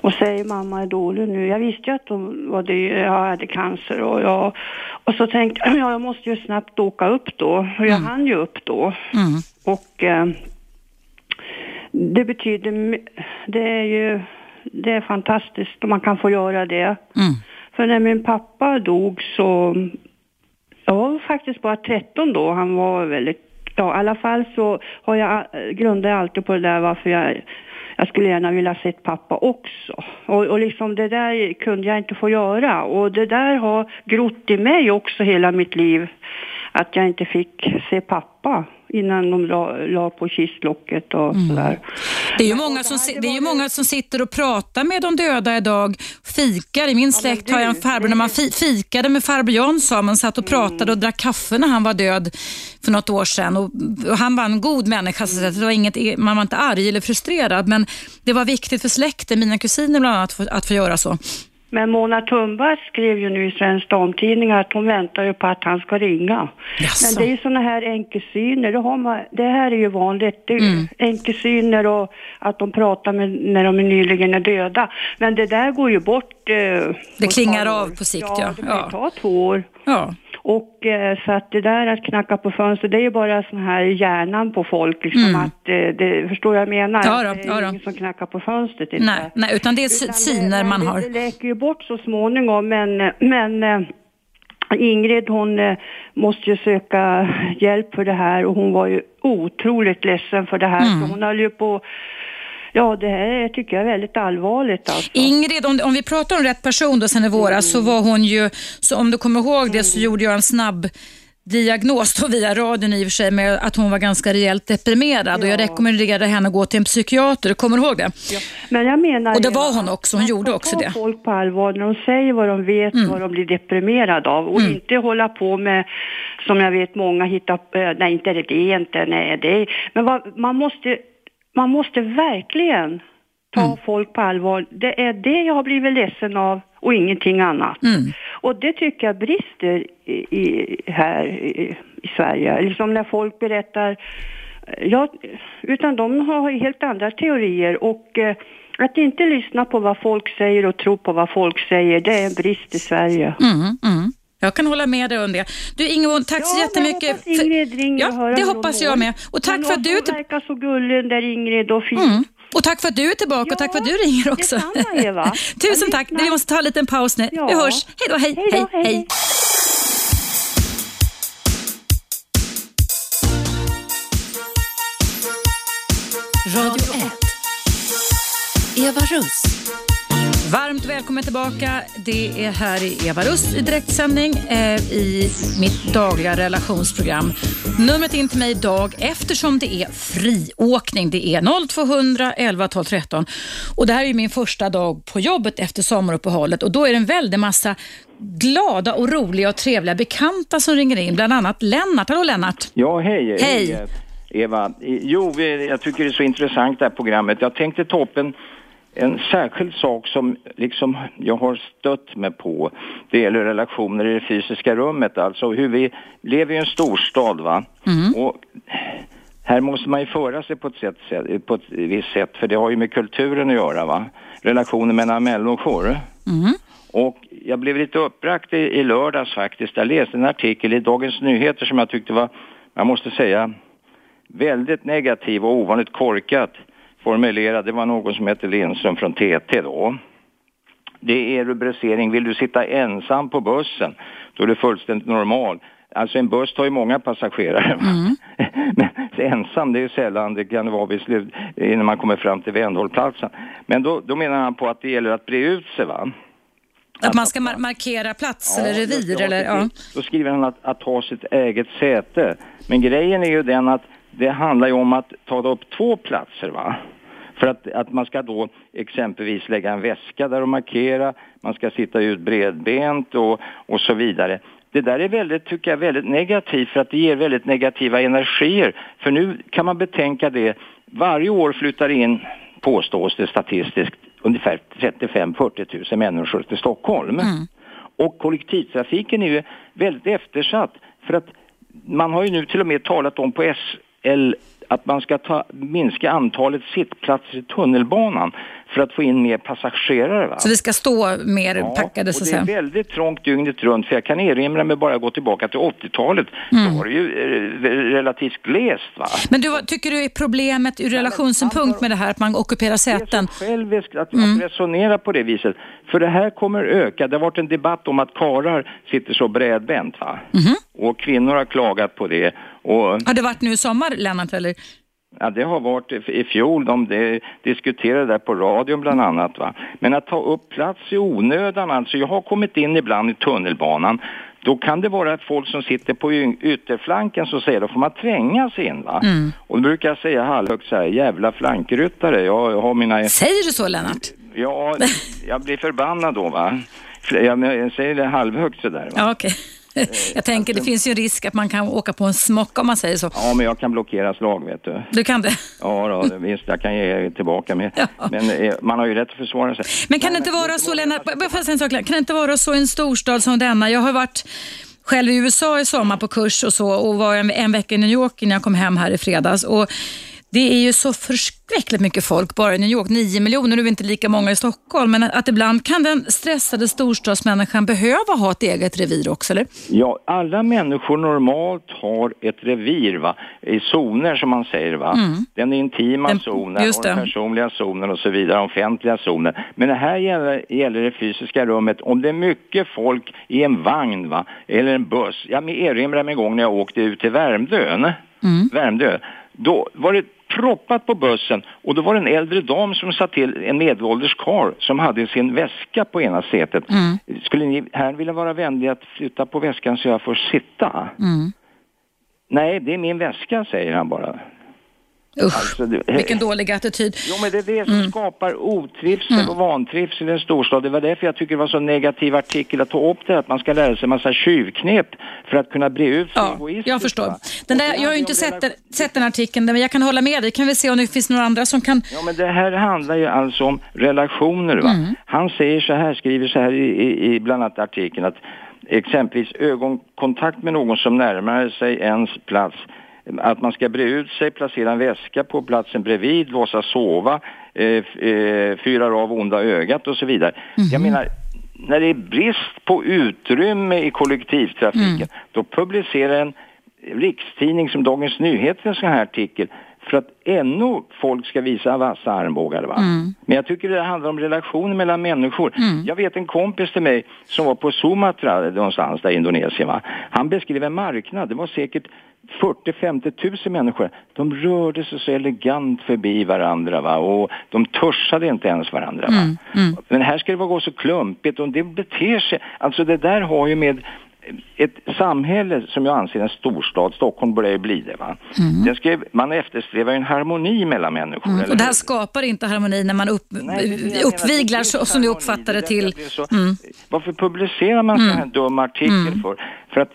och säger mamma är dålig nu. Jag visste ju att hon var det, jag hade cancer och jag, och så tänkte jag, ja, jag måste ju snabbt åka upp då. Och jag hann ju upp då. Mm. Och eh, det betyder, det är ju, det är fantastiskt om man kan få göra det. Mm. För när min pappa dog så, jag var faktiskt bara 13 då, han var väldigt, ja i alla fall så har jag, eh, grundar jag alltid på det där varför jag, jag skulle gärna vilja sett pappa också. Och, och liksom det där kunde jag inte få göra och det där har grott i mig också hela mitt liv. Att jag inte fick se pappa innan de la, la på kistlocket och sådär. Det är, ju många som, det är ju många som sitter och pratar med de döda idag, fikar. I min släkt har jag en farbror, när man fi, fikade med farbror John sa man satt och pratade och drack kaffe när han var död för något år sedan. Och, och han var en god människa, så det var inget, man var inte arg eller frustrerad, men det var viktigt för släkten, mina kusiner bland annat, att få, att få göra så. Men Mona Thunberg skrev ju nu i Svensk Damtidning att hon väntar ju på att han ska ringa. Jaså. Men det är ju sådana här enkelsyner, det, har man, det här är ju vanligt. Det Mm. Enkelsyner och att de pratar med när de nyligen är döda. Men det där går ju bort. Eh, ett klingar av på sikt, ja. ja. det kan Ja. ta två år. Ja. Och eh, så att det där att knacka på fönster, det är ju bara sån här hjärnan på folk liksom Mm. att eh, det, förstår jag menar? Ja då, det är ja ingen som knackar på fönstret inte. Nej, nej, utan det är Utan syner det, man har. Det, det läker ju bort så småningom, men, men eh, Ingrid hon eh, måste ju söka hjälp för det här och hon var ju otroligt ledsen för det här. Mm. Så hon höll ju på, ja det här tycker jag är väldigt allvarligt alltså. Ingrid, om, om vi pratar om rätt person då sen i våras så var hon ju, så om du kommer ihåg det så gjorde jag en snabb diagnos då via radion i och för sig med att hon var ganska rejält deprimerad och jag rekommenderade henne att gå till en psykiater. Kommer du ihåg det? Men jag menar Och det var hon också, hon gjorde också det. Mm. folk på allvar när de säger vad de vet, vad de blir deprimerade av och inte hålla på med, som jag vet många hittar, eh, nej inte det, det är inte, nej det är, men vad, man måste, man måste verkligen ta Mm. folk på allvar. Det är det jag har blivit ledsen av och ingenting annat. Mm. Och det tycker jag brister i, i, här i, i Sverige. Liksom när folk berättar Ja, utan de har helt andra teorier och eh, att inte lyssna på vad folk säger och tro på vad folk säger, det är en brist i Sverige. Mm, mm. Jag kan hålla med dig om det. Du Ingeborg, tack så Ja, jättemycket. jag hoppas Ingrid ringer och ja, hör det hoppas jag med. Och tack för att du är hon verkar så gullig den där Ingrid och fin. Mm. Och tack för att du är tillbaka och tack för att du ringer också. Detsamma, Eva. Tusen Jag tack. lyssnar. Vi måste ta en liten paus nu. Ja. Vi hörs. Hej då, hej, Hej då, hej, hej. Radio 1. Eva Russ. Varmt välkommen tillbaka. Det är här i Eva Russ i direktsändning eh, i mitt dagliga relationsprogram. Numret in till mig idag eftersom det är friåkning. Det är 0200 11 12 13 och det här är min första dag på jobbet efter sommaruppehållet och då är det en väldig massa glada och roliga och trevliga bekanta som ringer in. Bland annat Lennart. Hallå Lennart. Ja, hej. Hej. eh, Eva. Jo, jag tycker det är så intressant det här programmet. Jag tänkte ta upp en, en särskild sak som liksom jag har stött mig på. Det gäller relationer i det fysiska rummet, alltså hur vi lever i en storstad va. Och här måste man ju föra sig på ett, sätt, på ett visst sätt, för det har ju med kulturen att göra va. Relationer mellan människor. Och jag blev lite uppbragt i, i lördags faktiskt. Jag läste en artikel i Dagens Nyheter som jag tyckte var, jag måste säga, väldigt negativ och ovanligt korkat formulerad. Det var någon som hette Lindström från TT då. Det är rubricering, vill du sitta ensam på bussen? Då är det fullständigt normal. Alltså en buss tar ju många passagerare. Mm. Men ensam, det är ju sällan, det kan vara vid slut, innan man kommer fram till vändhållplatsen. Men då, då menar han på att det gäller att bre ut sig va. Att man ska mar markera plats eller just revir eller ja. Då skriver han att, att ta sitt eget säte. Men grejen är ju den att det handlar ju om att ta upp två platser va. För att, att man ska då exempelvis lägga en väska där och markera, man ska sitta ut bredbent och, och så vidare. Det där är väldigt, tycker jag, väldigt negativt för att det ger väldigt negativa energier. För nu kan man betänka det, varje år flyttar in, påstås det statistiskt, ungefär 35-40 000 människor till Stockholm. Och kollektivtrafiken är ju väldigt eftersatt för att man har ju nu till och med talat om på el att man ska ta, minska antalet sittplatser i tunnelbanan för att få in mer passagerare. Va? Så vi ska stå mer Ja, packade så och att det är säga. väldigt trångt dygnet runt för jag kan erinra mig bara gå tillbaka till 80-talet. Mm. Då var det ju eh, relativt glest va. Men du, tycker du är problemet ur relationssynpunkt med det här att man ockuperar säten? Det är så själviskt att, Mm. att resonera på det viset. För det här kommer öka. Det har varit en debatt om att karar sitter så bredbent va. Mhm. Och kvinnor har klagat på det. Och Har det varit nu i sommar, Lennart? Eller? Ja, det har varit i fjol. De det, diskuterade där på radion bland annat. Va? Men att ta upp plats i onödan, alltså. Jag har kommit in ibland i tunnelbanan. Då kan det vara att folk som sitter på ytterflanken så säger då får man tränga sig in va. Och då brukar jag säga halvhögt så här, jävla flankryttare. Jag, jag har mina... Säger du så, Lennart? Ja, jag blir förbannad då va. Jag, jag säger det halvhögt sådär va. Ja, okej. Jag tänker, det finns ju en risk att man kan åka på en smocka om man säger så. Ja, men jag kan blockera slag vet du. Du kan det? Ja, då, visst, jag kan ge tillbaka med. Ja. Men eh, man har ju rätt att försvara sig. Men kan det inte vara så, Lennart? kan det inte vara så i en storstad som denna? Jag har varit själv i USA i sommar på kurs och så och var en, en vecka i New York innan jag kom hem här i fredags. Och det är ju så förskräckligt mycket folk bara i New York, 9 miljoner, nu är vi inte lika många i Stockholm, men att, ibland kan den stressade storstadsmänniskan behöva ha ett eget revir också, eller? Ja, alla människor normalt har ett revir va, i zoner som man säger va. Den intima Mm. Den- zonen och den personliga zonen och så vidare, offentliga zonen. Men det här gäller, gäller det fysiska rummet. Om det är mycket folk i en vagn va, eller en buss. Jag erinrar mig en gång när jag åkte ut till Värmdön, Mm. Värmdö. Då var det proppat på bussen och då var det en äldre dam som satt till en medelålders karl som hade sin väska på ena sätet. Mm. Skulle ni här vilja vara vänliga att flytta på väskan så jag får sitta? Mm. Nej, det är min väska, säger han bara. Usch, Alltså, det- vilken dålig attityd. Jo, men det är det som Mm. skapar otrivsel och vantrivsel i en storstad. Det var därför jag tycker det var så negativ artikel att ta upp det, att man ska lära sig en massa tjuvknep för att kunna bre ut Ja, jag förstår. Den där, jag har ju inte sett den, sett den artikeln, men jag kan hålla med dig. Kan vi se om det finns några andra som kan... Ja, men det här handlar ju alltså om relationer. Va? Mm. Han säger så här, skriver så här i, i, i bland annat artikeln att exempelvis ögonkontakt med någon som närmar sig ens plats att man ska bre ut sig, placera en väska på platsen bredvid, låtsas sova, eh, eh, fyrar av onda ögat och så vidare. Jag menar, när det är brist på utrymme i kollektivtrafiken, då publicerar en rikstidning som Dagens Nyheter en sån här artikel för att ännu folk ska visa vassa armbågar. Va? Men jag tycker det handlar om relationer mellan människor. Jag vet en kompis till mig som var på Sumatra någonstans där i Indonesien. Va? Han beskrev en marknad, det var säkert 40-50 tusen människor. De rörde sig så elegant förbi varandra va? och de törsade inte ens varandra. Va? Men här ska det vara gå så klumpigt och det beter sig, alltså det där har ju med ett samhälle som jag anser en storstad, Stockholm börjar ju bli det va. Den ska, man eftersträvar ju en harmoni mellan människor. Mm. Och det här skapar inte harmoni när man upp, Nej, menar. uppviglar Det så, som du uppfattar det till. så- Varför publicerar man sån här dum artikel för? För att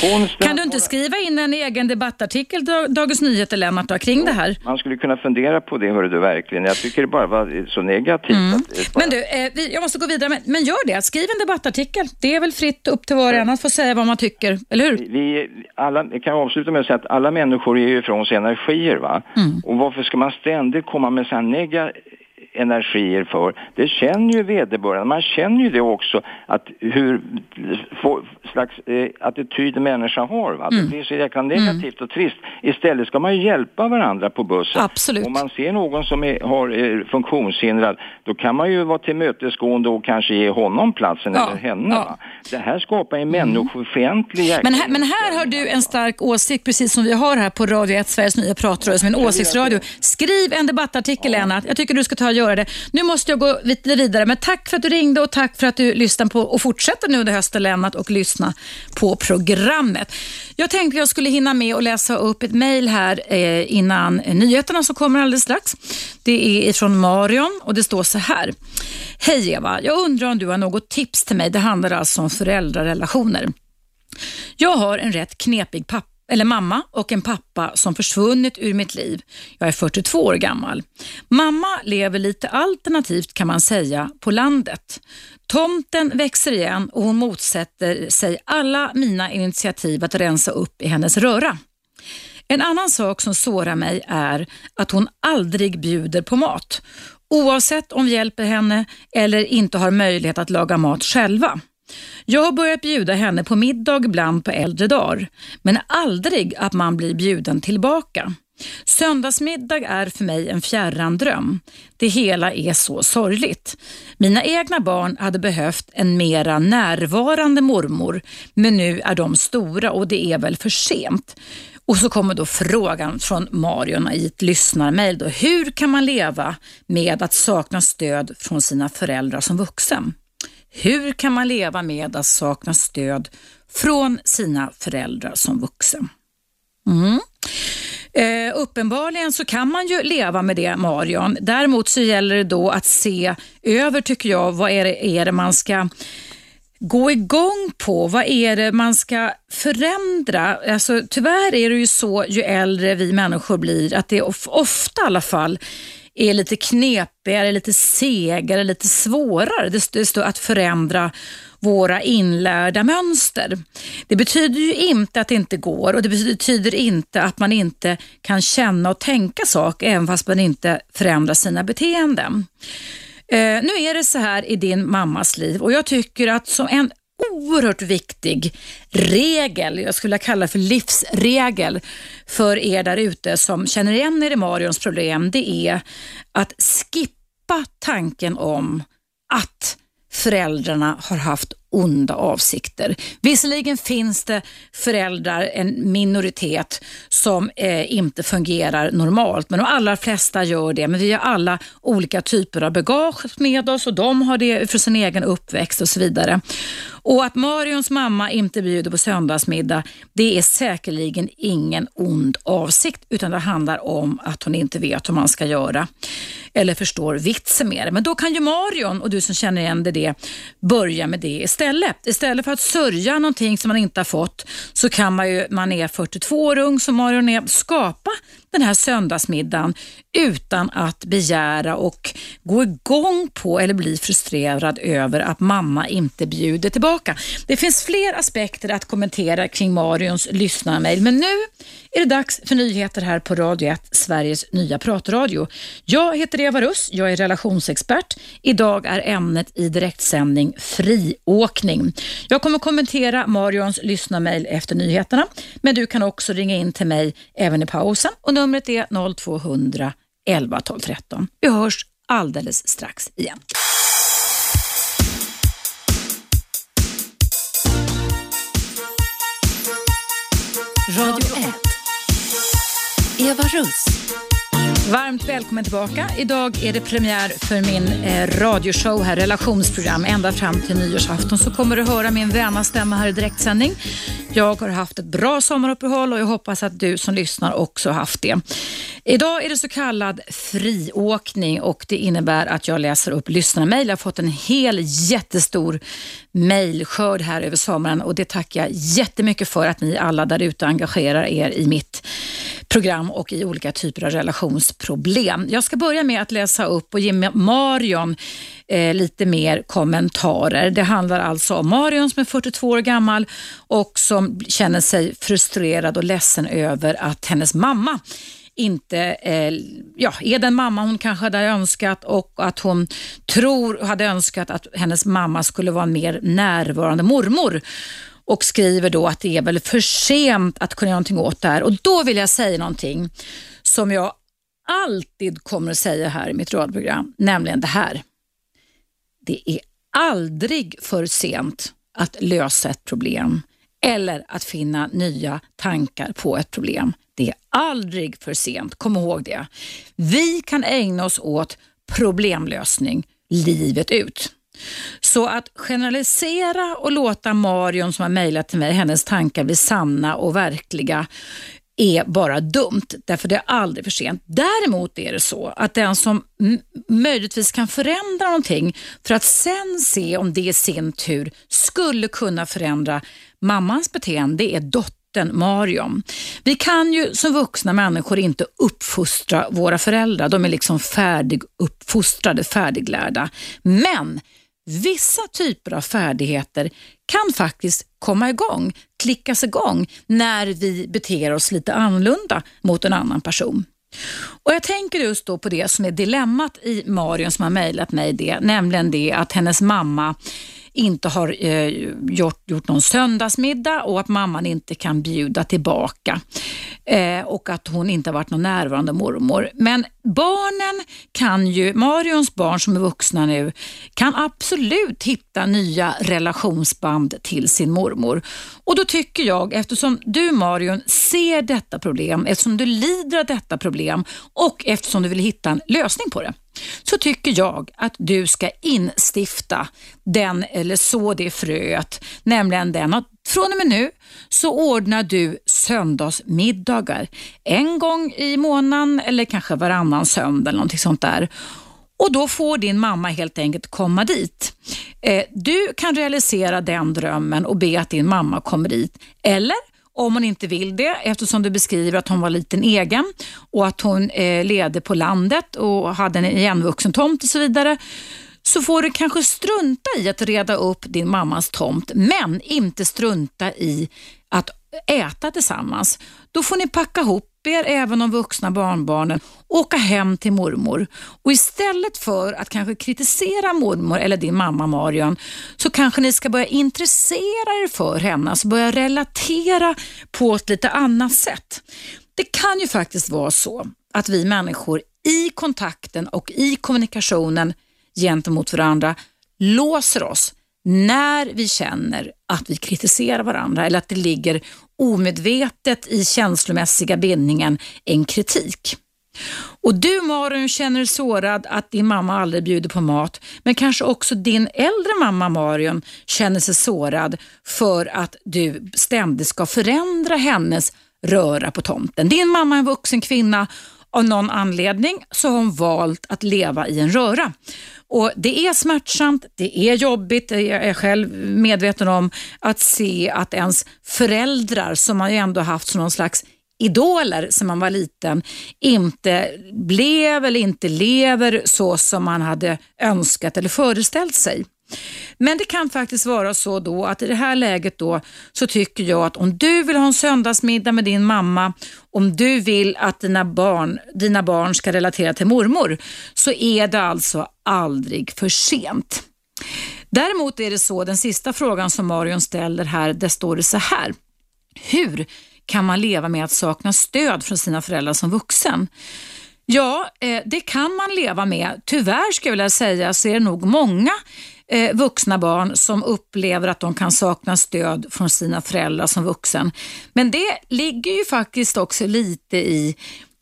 konsten... Kan du inte skriva in en egen debattartikel Dagens Nyheter, Lennart, då, kring det här? Man skulle kunna fundera på det, hörru du, verkligen. Jag tycker det bara var så negativt. Att, det bara- Men du, eh, vi, jag måste gå vidare, men, men gör det. Skriv en debattartikel. Det är väl fritt upp till var och en att få säga vad man tycker, eller hur? vi, alla, jag kan avsluta med att säga att alla människor ger ju ifrån sig energier va. Och varför ska man ständigt komma med så här nega, energier för. Det känner ju vederbörande. Man känner ju det också att hur få, slags eh, attityd en människa har. Va? Mm. Det blir så jäkla negativt och trist. Istället ska man ju hjälpa varandra på bussen. Absolut. Om man ser någon som är, har, är funktionshindrad, då kan man ju vara tillmötesgående och kanske ge honom platsen Ja, eller henne. ja. Det här skapar en människofientlig jäkla Men här, men här har du en stark åsikt, precis som vi har här på Radio 1, Sveriges nya pratrörelse, en åsiktsradio. Skriv en debattartikel, Lennart. Jag tycker du ska ta och göra det. Nu måste jag gå lite vidare, men tack för att du ringde och tack för att du lyssnar på och fortsätter nu under hösten, Lennart, och lyssna på programmet. Jag tänkte jag skulle hinna med att läsa upp ett mejl här eh, innan nyheterna som kommer alldeles strax. Det är ifrån Marion och det står så här. Hej Eva, jag undrar om du har något tips till mig. Det handlar alltså om föräldrarelationer. Jag har en rätt knepig pappa eller mamma och en pappa som försvunnit ur mitt liv. Jag är 42 år gammal. Mamma lever lite alternativt kan man säga på landet. Tomten växer igen och hon motsätter sig alla mina initiativ att rensa upp i hennes röra. En annan sak som sårar mig är att hon aldrig bjuder på mat. Oavsett om vi hjälper henne eller inte har möjlighet att laga mat själva. Jag har börjat bjuda henne på middag ibland på äldre dagar, men aldrig att man blir bjuden tillbaka. Söndagsmiddag är för mig en fjärran dröm. Det hela är så sorgligt. Mina egna barn hade behövt en mera närvarande mormor, men nu är de stora och det är väl för sent. Och så kommer då frågan från Marion i ett lyssnarmail. Då. Hur kan man leva med att sakna stöd från sina föräldrar som vuxen? Hur kan man leva med att sakna stöd från sina föräldrar som vuxen? Mm. Eh, uppenbarligen så kan man ju leva med det Marion. Däremot så gäller det då att se över tycker jag, vad är det, är det man ska gå igång på? Vad är det man ska förändra? Alltså, tyvärr är det ju så ju äldre vi människor blir att det of, ofta i alla fall är lite knepigare, lite segare, lite svårare det, står att förändra våra inlärda mönster. Det betyder ju inte att det inte går och det betyder inte att man inte kan känna och tänka saker även fast man inte förändrar sina beteenden. Eh, nu är det så här i din mammas liv och jag tycker att som en oerhört viktig regel, jag skulle kalla det för livsregel för er där ute som känner igen er i Marions problem, det är att skippa tanken om att föräldrarna har haft onda avsikter. Visserligen finns det föräldrar, en minoritet, som eh, inte fungerar normalt, men de allra flesta gör det. Men vi har alla olika typer av bagage med oss och de har det för sin egen uppväxt och så vidare. Och att Marions mamma inte bjuder på söndagsmiddag, det är säkerligen ingen ond avsikt, utan det handlar om att hon inte vet hur man ska göra eller förstår vitsen med det. Men då kan ju Marion och du som känner igen det, det börja med det istället. Istället för att sörja någonting som man inte har fått så kan man ju, man är 42 år ung som Marion är, skapa den här söndagsmiddagen utan att begära och gå igång på eller bli frustrerad över att mamma inte bjuder tillbaka. Det finns fler aspekter att kommentera kring Marions lyssnarmail, men nu är det dags för nyheter här på Radio 1, Sveriges nya pratradio. Jag heter Eva Russ, jag är relationsexpert. Idag är ämnet i direktsändning friåkning. Jag kommer kommentera Marions lyssnarmail efter nyheterna, men du kan också ringa in till mig även i pausen och numret är 0200 11 12 13. Vi hörs alldeles strax igen. Radio 1. Eva Russ. Varmt välkommen tillbaka. Idag är det premiär för min eh, radioshow här, relationsprogram. Ända fram till nyårsafton så kommer du höra min väna stämma här i direktsändning. Jag har haft ett bra sommaruppehåll och jag hoppas att du som lyssnar också har haft det. Idag är det så kallad friåkning och det innebär att jag läser upp lyssnarmail. Jag har fått en hel jättestor mejlskörd här över sommaren och det tackar jag jättemycket för att ni alla där ute engagerar er i mitt program och i olika typer av relationsproblem. Jag ska börja med att läsa upp och ge Marion eh, lite mer kommentarer. Det handlar alltså om Marion som är 42 år gammal och som känner sig frustrerad och ledsen över att hennes mamma inte eh, ja, är den mamma hon kanske hade önskat och att hon tror och hade önskat att hennes mamma skulle vara en mer närvarande mormor och skriver då att det är väl för sent att kunna göra någonting åt det här. Och då vill jag säga någonting som jag alltid kommer att säga här i mitt radioprogram, nämligen det här. Det är aldrig för sent att lösa ett problem eller att finna nya tankar på ett problem. Det är aldrig för sent, kom ihåg det. Vi kan ägna oss åt problemlösning livet ut. Så att generalisera och låta Marion som har mejlat till mig, hennes tankar bli sanna och verkliga är bara dumt, därför det är aldrig för sent. Däremot är det så att den som möjligtvis kan förändra någonting för att sen se om det i sin tur skulle kunna förändra mammans beteende är dottern Marion. Vi kan ju som vuxna människor inte uppfostra våra föräldrar. De är liksom färdiguppfostrade, färdiglärda. Men Vissa typer av färdigheter kan faktiskt komma igång, klickas igång när vi beter oss lite annorlunda mot en annan person. Och Jag tänker just då på det som är dilemmat i Marion som har mejlat mig det, nämligen det att hennes mamma inte har eh, gjort, gjort någon söndagsmiddag och att mamman inte kan bjuda tillbaka eh, och att hon inte har varit någon närvarande mormor. Men barnen kan ju, Marions barn som är vuxna nu, kan absolut hitta nya relationsband till sin mormor. Och då tycker jag, eftersom du Marion ser detta problem, eftersom du lider av detta problem och eftersom du vill hitta en lösning på det, så tycker jag att du ska instifta den eller så det fröet, nämligen den att från och med nu så ordnar du söndagsmiddagar en gång i månaden eller kanske varannan söndag eller någonting sånt där. Och Då får din mamma helt enkelt komma dit. Eh, du kan realisera den drömmen och be att din mamma kommer dit. Eller om hon inte vill det eftersom du beskriver att hon var liten egen och att hon eh, levde på landet och hade en igenvuxen tomt och så vidare så får du kanske strunta i att reda upp din mammas tomt men inte strunta i att äta tillsammans. Då får ni packa ihop ber även de vuxna barnbarnen, åka hem till mormor. Och istället för att kanske kritisera mormor eller din mamma Marion, så kanske ni ska börja intressera er för henne, alltså börja relatera på ett lite annat sätt. Det kan ju faktiskt vara så att vi människor i kontakten och i kommunikationen gentemot varandra låser oss när vi känner att vi kritiserar varandra eller att det ligger omedvetet i känslomässiga bindningen en kritik. Och du Marion känner dig sårad att din mamma aldrig bjuder på mat, men kanske också din äldre mamma Marion känner sig sårad för att du ständigt ska förändra hennes röra på tomten. Din mamma är en vuxen kvinna av någon anledning så har hon valt att leva i en röra. Och Det är smärtsamt, det är jobbigt, jag är själv medveten om att se att ens föräldrar som man ju ändå haft som någon slags idoler som man var liten inte blev eller inte lever så som man hade önskat eller föreställt sig. Men det kan faktiskt vara så då att i det här läget då så tycker jag att om du vill ha en söndagsmiddag med din mamma, om du vill att dina barn, dina barn ska relatera till mormor, så är det alltså aldrig för sent. Däremot är det så, den sista frågan som Marion ställer här, där står det så här. Hur kan man leva med att sakna stöd från sina föräldrar som vuxen? Ja, eh, det kan man leva med. Tyvärr skulle jag vilja säga så är det nog många eh, vuxna barn som upplever att de kan sakna stöd från sina föräldrar som vuxen. Men det ligger ju faktiskt också lite i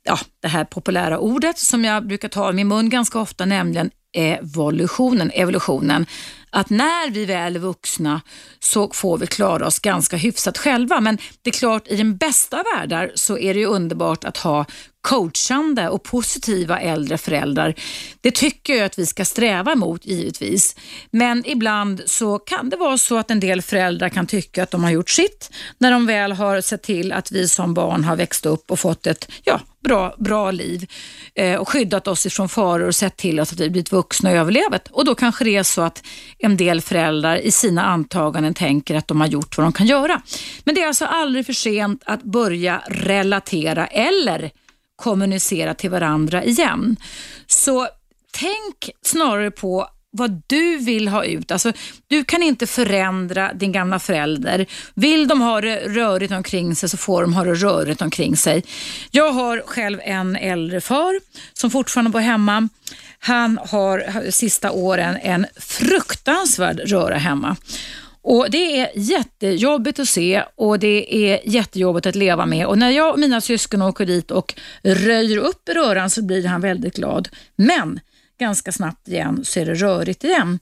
ja, det här populära ordet som jag brukar ta i min mun ganska ofta, nämligen evolutionen. evolutionen. Att när vi väl är vuxna så får vi klara oss ganska hyfsat själva. Men det är klart, i den bästa världar så är det ju underbart att ha coachande och positiva äldre föräldrar. Det tycker jag att vi ska sträva mot givetvis. Men ibland så kan det vara så att en del föräldrar kan tycka att de har gjort sitt när de väl har sett till att vi som barn har växt upp och fått ett ja, bra, bra liv eh, och skyddat oss ifrån faror och sett till oss att vi blivit vuxna och överlevat. Och då kanske det är så att en del föräldrar i sina antaganden tänker att de har gjort vad de kan göra. Men det är alltså aldrig för sent att börja relatera eller kommunicera till varandra igen. Så tänk snarare på vad du vill ha ut. Alltså, du kan inte förändra din gamla förälder. Vill de ha det rörigt omkring sig så får de ha det rörigt omkring sig. Jag har själv en äldre far som fortfarande bor hemma. Han har sista åren en fruktansvärd röra hemma. Och Det är jättejobbigt att se och det är jättejobbigt att leva med. Och När jag och mina syskon åker dit och röjer upp röran så blir han väldigt glad. Men ganska snabbt igen så är det rörigt igen.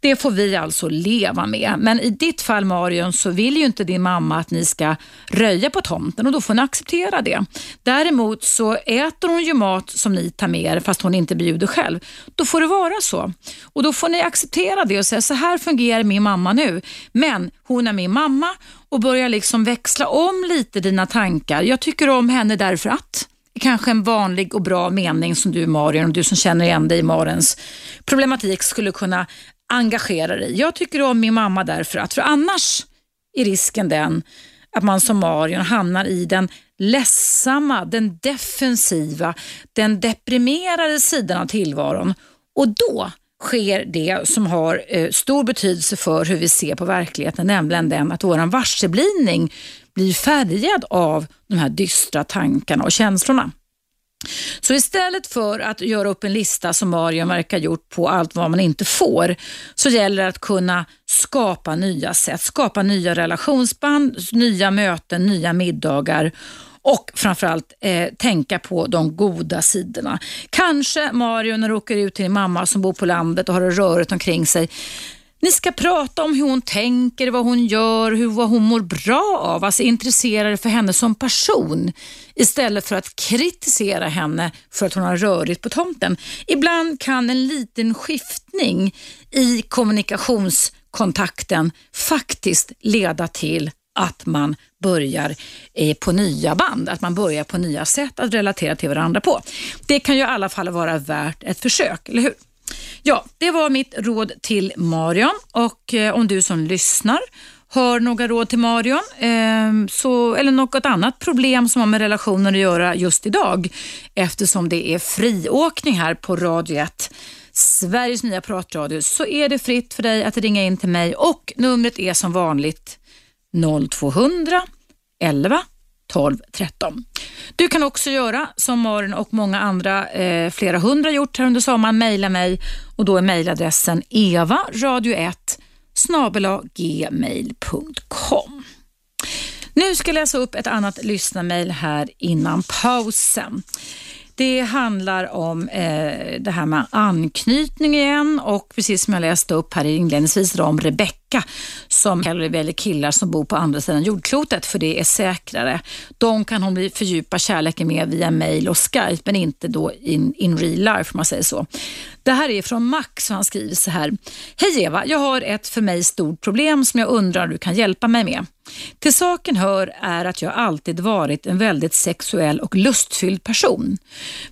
Det får vi alltså leva med. Men i ditt fall Marion så vill ju inte din mamma att ni ska röja på tomten och då får ni acceptera det. Däremot så äter hon ju mat som ni tar med er fast hon inte bjuder själv. Då får det vara så. Och då får ni acceptera det och säga så här fungerar min mamma nu. Men hon är min mamma och börja liksom växla om lite dina tankar. Jag tycker om henne därför att kanske en vanlig och bra mening som du Marion, du som känner igen dig i Marens problematik skulle kunna engagera dig. Jag tycker om min mamma därför att, för annars är risken den att man som Marion hamnar i den ledsamma, den defensiva, den deprimerade sidan av tillvaron och då sker det som har eh, stor betydelse för hur vi ser på verkligheten, nämligen den att vår varseblivning blir färgad av de här dystra tankarna och känslorna. Så istället för att göra upp en lista som Marion verkar gjort på allt vad man inte får, så gäller det att kunna skapa nya sätt, skapa nya relationsband, nya möten, nya middagar och framförallt eh, tänka på de goda sidorna. Kanske Mario när du åker ut till din mamma som bor på landet och har det rörigt omkring sig ni ska prata om hur hon tänker, vad hon gör, hur, vad hon mår bra av. Alltså intressera er för henne som person istället för att kritisera henne för att hon har rörigt på tomten. Ibland kan en liten skiftning i kommunikationskontakten faktiskt leda till att man börjar eh, på nya band, att man börjar på nya sätt att relatera till varandra på. Det kan ju i alla fall vara värt ett försök, eller hur? Ja, det var mitt råd till Marion. Och eh, om du som lyssnar har några råd till Marion eh, så, eller något annat problem som har med relationer att göra just idag eftersom det är friåkning här på Radio 1 Sveriges nya pratradio så är det fritt för dig att ringa in till mig. Och numret är som vanligt 0200 11 12 13. Du kan också göra som Maren och många andra, eh, flera hundra gjort här under sommaren, mejla mig och då är mejladressen evaradio1 gmail.com. Nu ska jag läsa upp ett annat lyssnarmail här innan pausen. Det handlar om eh, det här med anknytning igen och precis som jag läste upp här inledningsvis om Rebecka som hellre väljer killar som bor på andra sidan jordklotet för det är säkrare. De kan hon fördjupa kärleken med via mail och Skype men inte då in, in real life om man säger så. Det här är från Max och han skriver så här. Hej Eva, jag har ett för mig stort problem som jag undrar om du kan hjälpa mig med. Till saken hör är att jag alltid varit en väldigt sexuell och lustfylld person.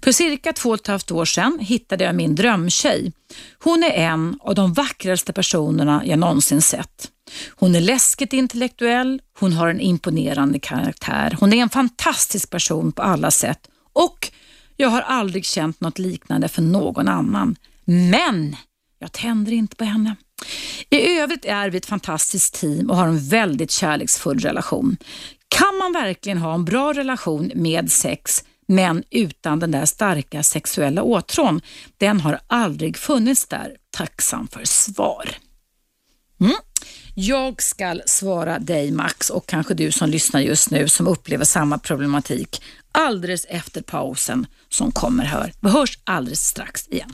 För cirka två och ett halvt år sedan hittade jag min drömtjej. Hon är en av de vackraste personerna jag någonsin sett. Hon är läskigt intellektuell, hon har en imponerande karaktär, hon är en fantastisk person på alla sätt och jag har aldrig känt något liknande för någon annan. Men jag tänder inte på henne. I övrigt är vi ett fantastiskt team och har en väldigt kärleksfull relation. Kan man verkligen ha en bra relation med sex men utan den där starka sexuella åtrån? Den har aldrig funnits där. Tacksam för svar. Mm. Jag ska svara dig Max och kanske du som lyssnar just nu som upplever samma problematik alldeles efter pausen som kommer här. Vi hörs alldeles strax igen.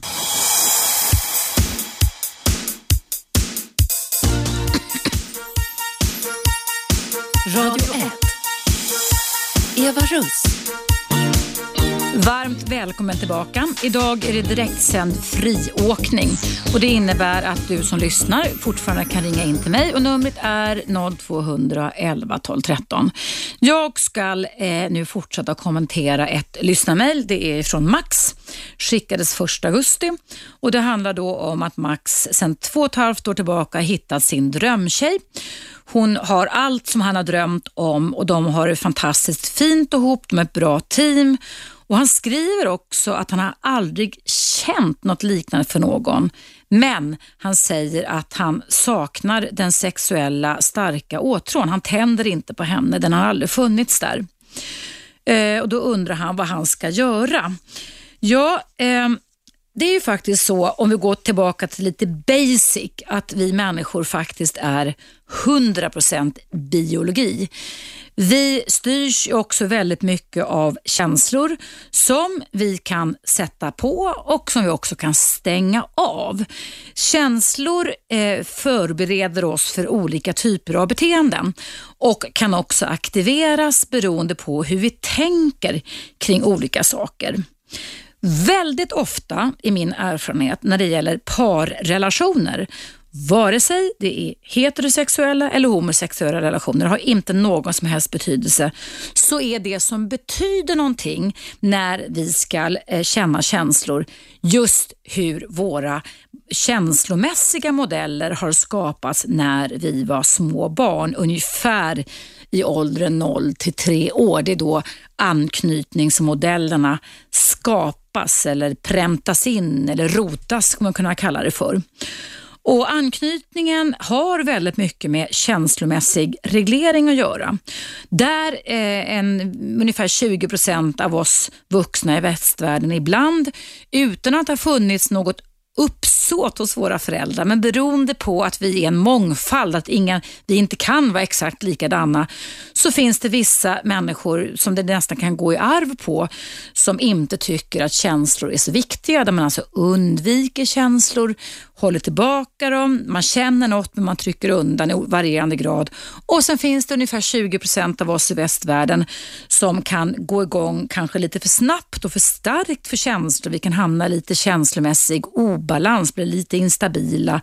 Radio 1. Eva Russ. Varmt välkommen tillbaka. Idag är det direktsänd friåkning och det innebär att du som lyssnar fortfarande kan ringa in till mig och numret är 0211 12 13. Jag ska eh, nu fortsätta kommentera ett lyssnarmail. Det är från Max, skickades 1 augusti och det handlar då om att Max sedan två och ett halvt år tillbaka hittat sin drömtjej. Hon har allt som han har drömt om och de har det fantastiskt fint ihop, de är ett bra team Och Han skriver också att han har aldrig känt något liknande för någon. Men han säger att han saknar den sexuella starka åtrån. Han tänder inte på henne, den har aldrig funnits där. Eh, och Då undrar han vad han ska göra. Ja, eh, det är ju faktiskt så, om vi går tillbaka till lite basic, att vi människor faktiskt är 100% biologi. Vi styrs också väldigt mycket av känslor som vi kan sätta på och som vi också kan stänga av. Känslor eh, förbereder oss för olika typer av beteenden och kan också aktiveras beroende på hur vi tänker kring olika saker. Väldigt ofta i min erfarenhet när det gäller parrelationer Vare sig det är heterosexuella eller homosexuella relationer har inte någon som helst betydelse. Så är det som betyder någonting när vi ska eh, känna känslor just hur våra känslomässiga modeller har skapats när vi var små barn, ungefär i åldern 0 till 3 år. Det är då anknytningsmodellerna skapas eller präntas in eller rotas, skulle man kunna kalla det för. Och Anknytningen har väldigt mycket med känslomässig reglering att göra. Där eh, en, ungefär 20 procent av oss vuxna i västvärlden ibland, utan att det har funnits något uppsåt hos våra föräldrar, men beroende på att vi är en mångfald, att inga, vi inte kan vara exakt likadana, så finns det vissa människor som det nästan kan gå i arv på, som inte tycker att känslor är så viktiga, där man alltså undviker känslor, håller tillbaka dem, man känner något men man trycker undan i varierande grad. Och sen finns det ungefär 20 procent av oss i västvärlden som kan gå igång kanske lite för snabbt och för starkt för känslor. Vi kan hamna i lite känslomässig obalans, bli lite instabila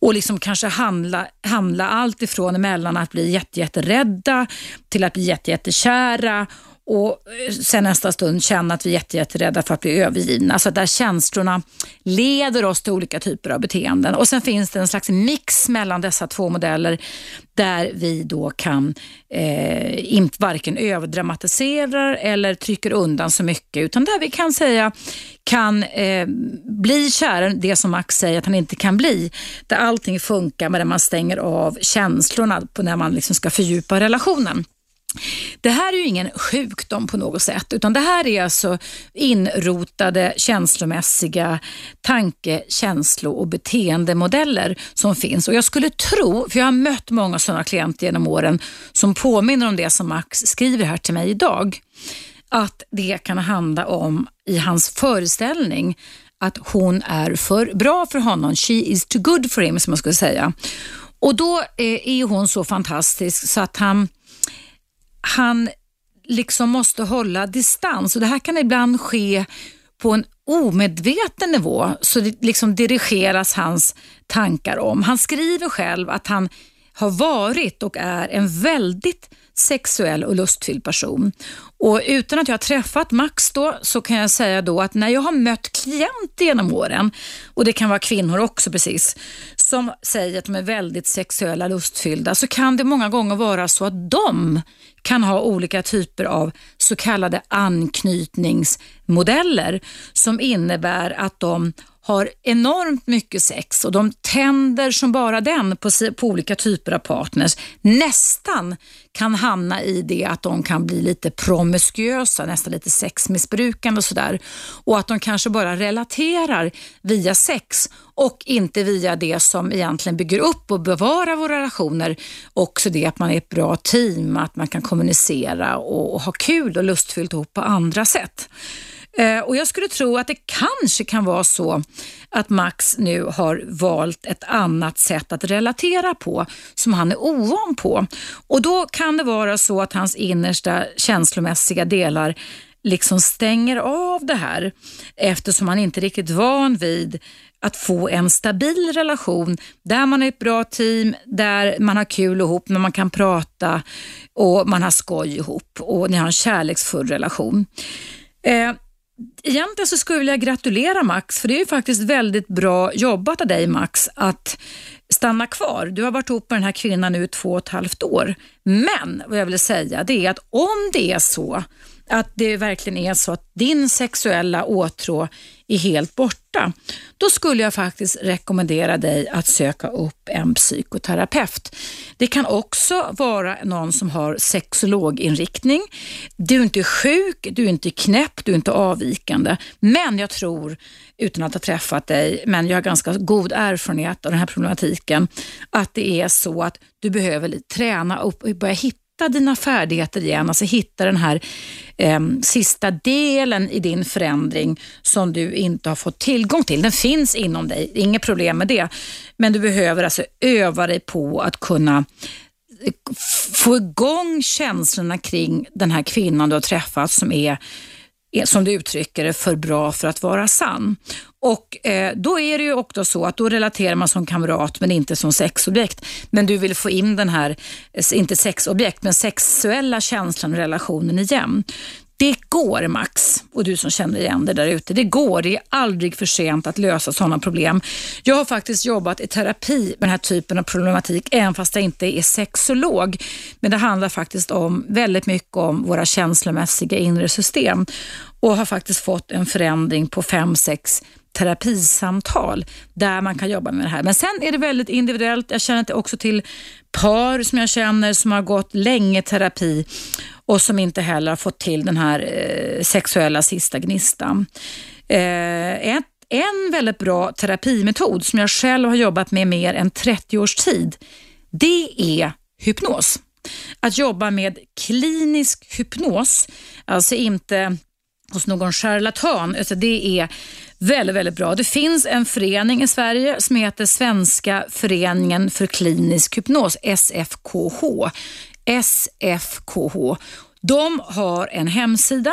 och liksom kanske handla, handla allt ifrån emellan att bli jättejätterädda till att bli jättejättekära och eh, sen nästa stund känna att vi är jätterädda för att bli övergivna. Alltså där känslorna leder oss till olika typer av beteenden. Och Sen finns det en slags mix mellan dessa två modeller där vi då kan eh, inte varken överdramatiserar eller trycker undan så mycket utan där vi kan säga kan eh, bli kära, det som Max säger att han inte kan bli. Där allting funkar men där man stänger av känslorna på när man liksom ska fördjupa relationen. Det här är ju ingen sjukdom på något sätt, utan det här är alltså inrotade känslomässiga tanke-, känslo och beteendemodeller som finns. Och Jag skulle tro, för jag har mött många sådana klienter genom åren som påminner om det som Max skriver här till mig idag, att det kan handla om i hans föreställning att hon är för bra för honom. She is too good for him, som man skulle säga. Och då eh, är hon så fantastisk så att han han liksom måste hålla distans och det här kan ibland ske på en omedveten nivå så det liksom dirigeras hans tankar om. Han skriver själv att han har varit och är en väldigt sexuell och lustfylld person. Och Utan att jag har träffat Max då, så kan jag säga då att när jag har mött klienter genom åren, och det kan vara kvinnor också precis, som säger att de är väldigt sexuella och lustfyllda, så kan det många gånger vara så att de kan ha olika typer av så kallade anknytningsmodeller som innebär att de har enormt mycket sex och de tänder som bara den på, på olika typer av partners. Nästan kan hamna i det att de kan bli lite promiskuösa, nästan lite sexmissbrukande och sådär. Och att de kanske bara relaterar via sex och inte via det som egentligen bygger upp och bevarar våra relationer. Också det att man är ett bra team, att man kan kommunicera och, och ha kul och lustfyllt ihop på andra sätt. Eh, och Jag skulle tro att det kanske kan vara så att Max nu har valt ett annat sätt att relatera på som han är ovan på. Och Då kan det vara så att hans innersta känslomässiga delar liksom stänger av det här eftersom han inte är riktigt van vid att få en stabil relation där man är ett bra team, där man har kul ihop, när man kan prata och man har skoj ihop och ni har en kärleksfull relation. Eh, egentligen så skulle jag vilja gratulera Max, för det är ju faktiskt väldigt bra jobbat av dig Max att stanna kvar. Du har varit ihop med den här kvinnan nu två och ett halvt år. Men vad jag vill säga det är att om det är så att det verkligen är så att din sexuella åtrå är helt borta, då skulle jag faktiskt rekommendera dig att söka upp en psykoterapeut. Det kan också vara någon som har sexologinriktning. Du är inte sjuk, du är inte knäpp, du är inte avvikande. Men jag tror, utan att ha träffat dig, men jag har ganska god erfarenhet av den här problematiken, att det är så att du behöver träna upp och börja hitta hitta dina färdigheter igen, alltså hitta den här eh, sista delen i din förändring som du inte har fått tillgång till. Den finns inom dig, inget problem med det. Men du behöver alltså öva dig på att kunna eh, få igång känslorna kring den här kvinnan du har träffat som är som du uttrycker det, för bra för att vara sann. Och eh, Då är det ju också så att då relaterar man som kamrat men inte som sexobjekt. Men du vill få in den här, inte sexobjekt, men sexuella känslan och relationen igen. Det går Max och du som känner igen det där ute. Det går, det är aldrig för sent att lösa sådana problem. Jag har faktiskt jobbat i terapi med den här typen av problematik även fast jag inte är sexolog. Men det handlar faktiskt om väldigt mycket om våra känslomässiga inre system och har faktiskt fått en förändring på fem sex terapisamtal där man kan jobba med det här. Men sen är det väldigt individuellt. Jag känner också till par som jag känner som har gått länge terapi och som inte heller har fått till den här eh, sexuella sista gnistan. Eh, ett, en väldigt bra terapimetod som jag själv har jobbat med mer än 30 års tid, det är hypnos. Att jobba med klinisk hypnos, alltså inte hos någon charlatan, utan det är väldigt, väldigt bra. Det finns en förening i Sverige som heter Svenska föreningen för klinisk hypnos, SFKH. SFKH. De har en hemsida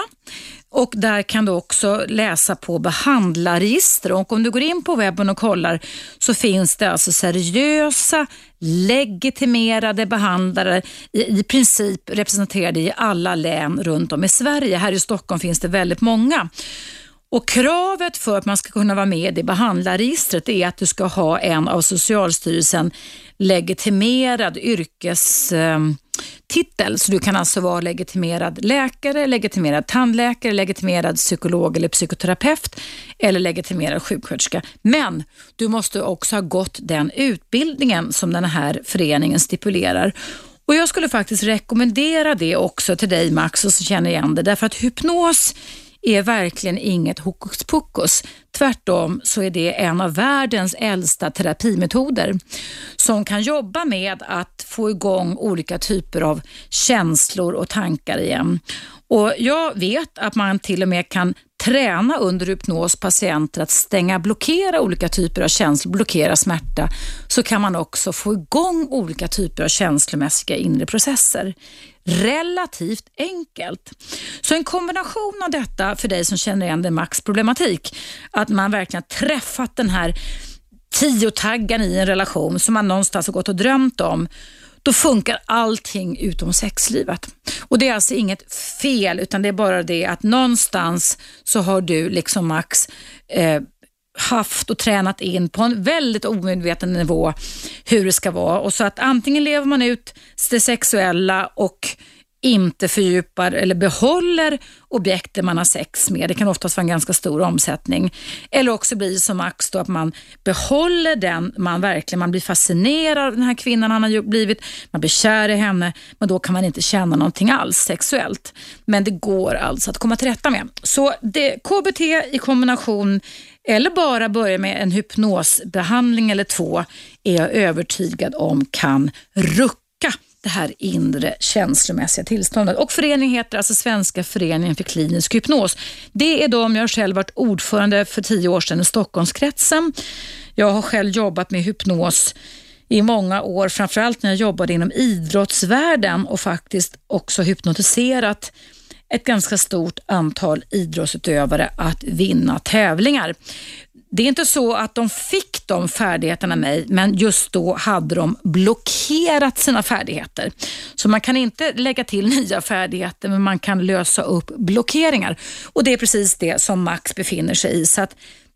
och där kan du också läsa på behandlarregister. Och om du går in på webben och kollar så finns det alltså seriösa, legitimerade behandlare i, i princip representerade i alla län runt om i Sverige. Här i Stockholm finns det väldigt många. Och Kravet för att man ska kunna vara med i behandlarregistret är att du ska ha en av Socialstyrelsen legitimerad yrkes... Eh, titel, Så du kan alltså vara legitimerad läkare, legitimerad tandläkare, legitimerad psykolog eller psykoterapeut eller legitimerad sjuksköterska. Men du måste också ha gått den utbildningen som den här föreningen stipulerar. Och Jag skulle faktiskt rekommendera det också till dig Max och så känner igen det därför att hypnos är verkligen inget hokus pokus. Tvärtom så är det en av världens äldsta terapimetoder som kan jobba med att få igång olika typer av känslor och tankar igen. Och Jag vet att man till och med kan träna under hypnos patienter att stänga, blockera olika typer av känslor, blockera smärta, så kan man också få igång olika typer av känslomässiga inre processer. Relativt enkelt. Så en kombination av detta för dig som känner igen det Max problematik, att man verkligen har träffat den här tiotaggan i en relation som man någonstans har gått och drömt om då funkar allting utom sexlivet. Och Det är alltså inget fel utan det är bara det att någonstans så har du liksom Max eh, haft och tränat in på en väldigt omedveten nivå hur det ska vara. Och så att antingen lever man ut det sexuella och inte fördjupar eller behåller objekten man har sex med. Det kan oftast vara en ganska stor omsättning. Eller också blir det som Max då att man behåller den man verkligen, man blir fascinerad av den här kvinnan han har blivit, man blir kär i henne, men då kan man inte känna någonting alls sexuellt. Men det går alltså att komma till rätta med. Så det, KBT i kombination eller bara börja med en hypnosbehandling eller två är jag övertygad om kan rucka det här inre känslomässiga tillståndet. Och föreningen heter alltså Svenska föreningen för klinisk hypnos. Det är de, jag själv varit ordförande för tio år sedan i Stockholmskretsen. Jag har själv jobbat med hypnos i många år, framförallt när jag jobbade inom idrottsvärlden och faktiskt också hypnotiserat ett ganska stort antal idrottsutövare att vinna tävlingar. Det är inte så att de fick de färdigheterna av mig, men just då hade de blockerat sina färdigheter. Så man kan inte lägga till nya färdigheter, men man kan lösa upp blockeringar. Och Det är precis det som Max befinner sig i. Så att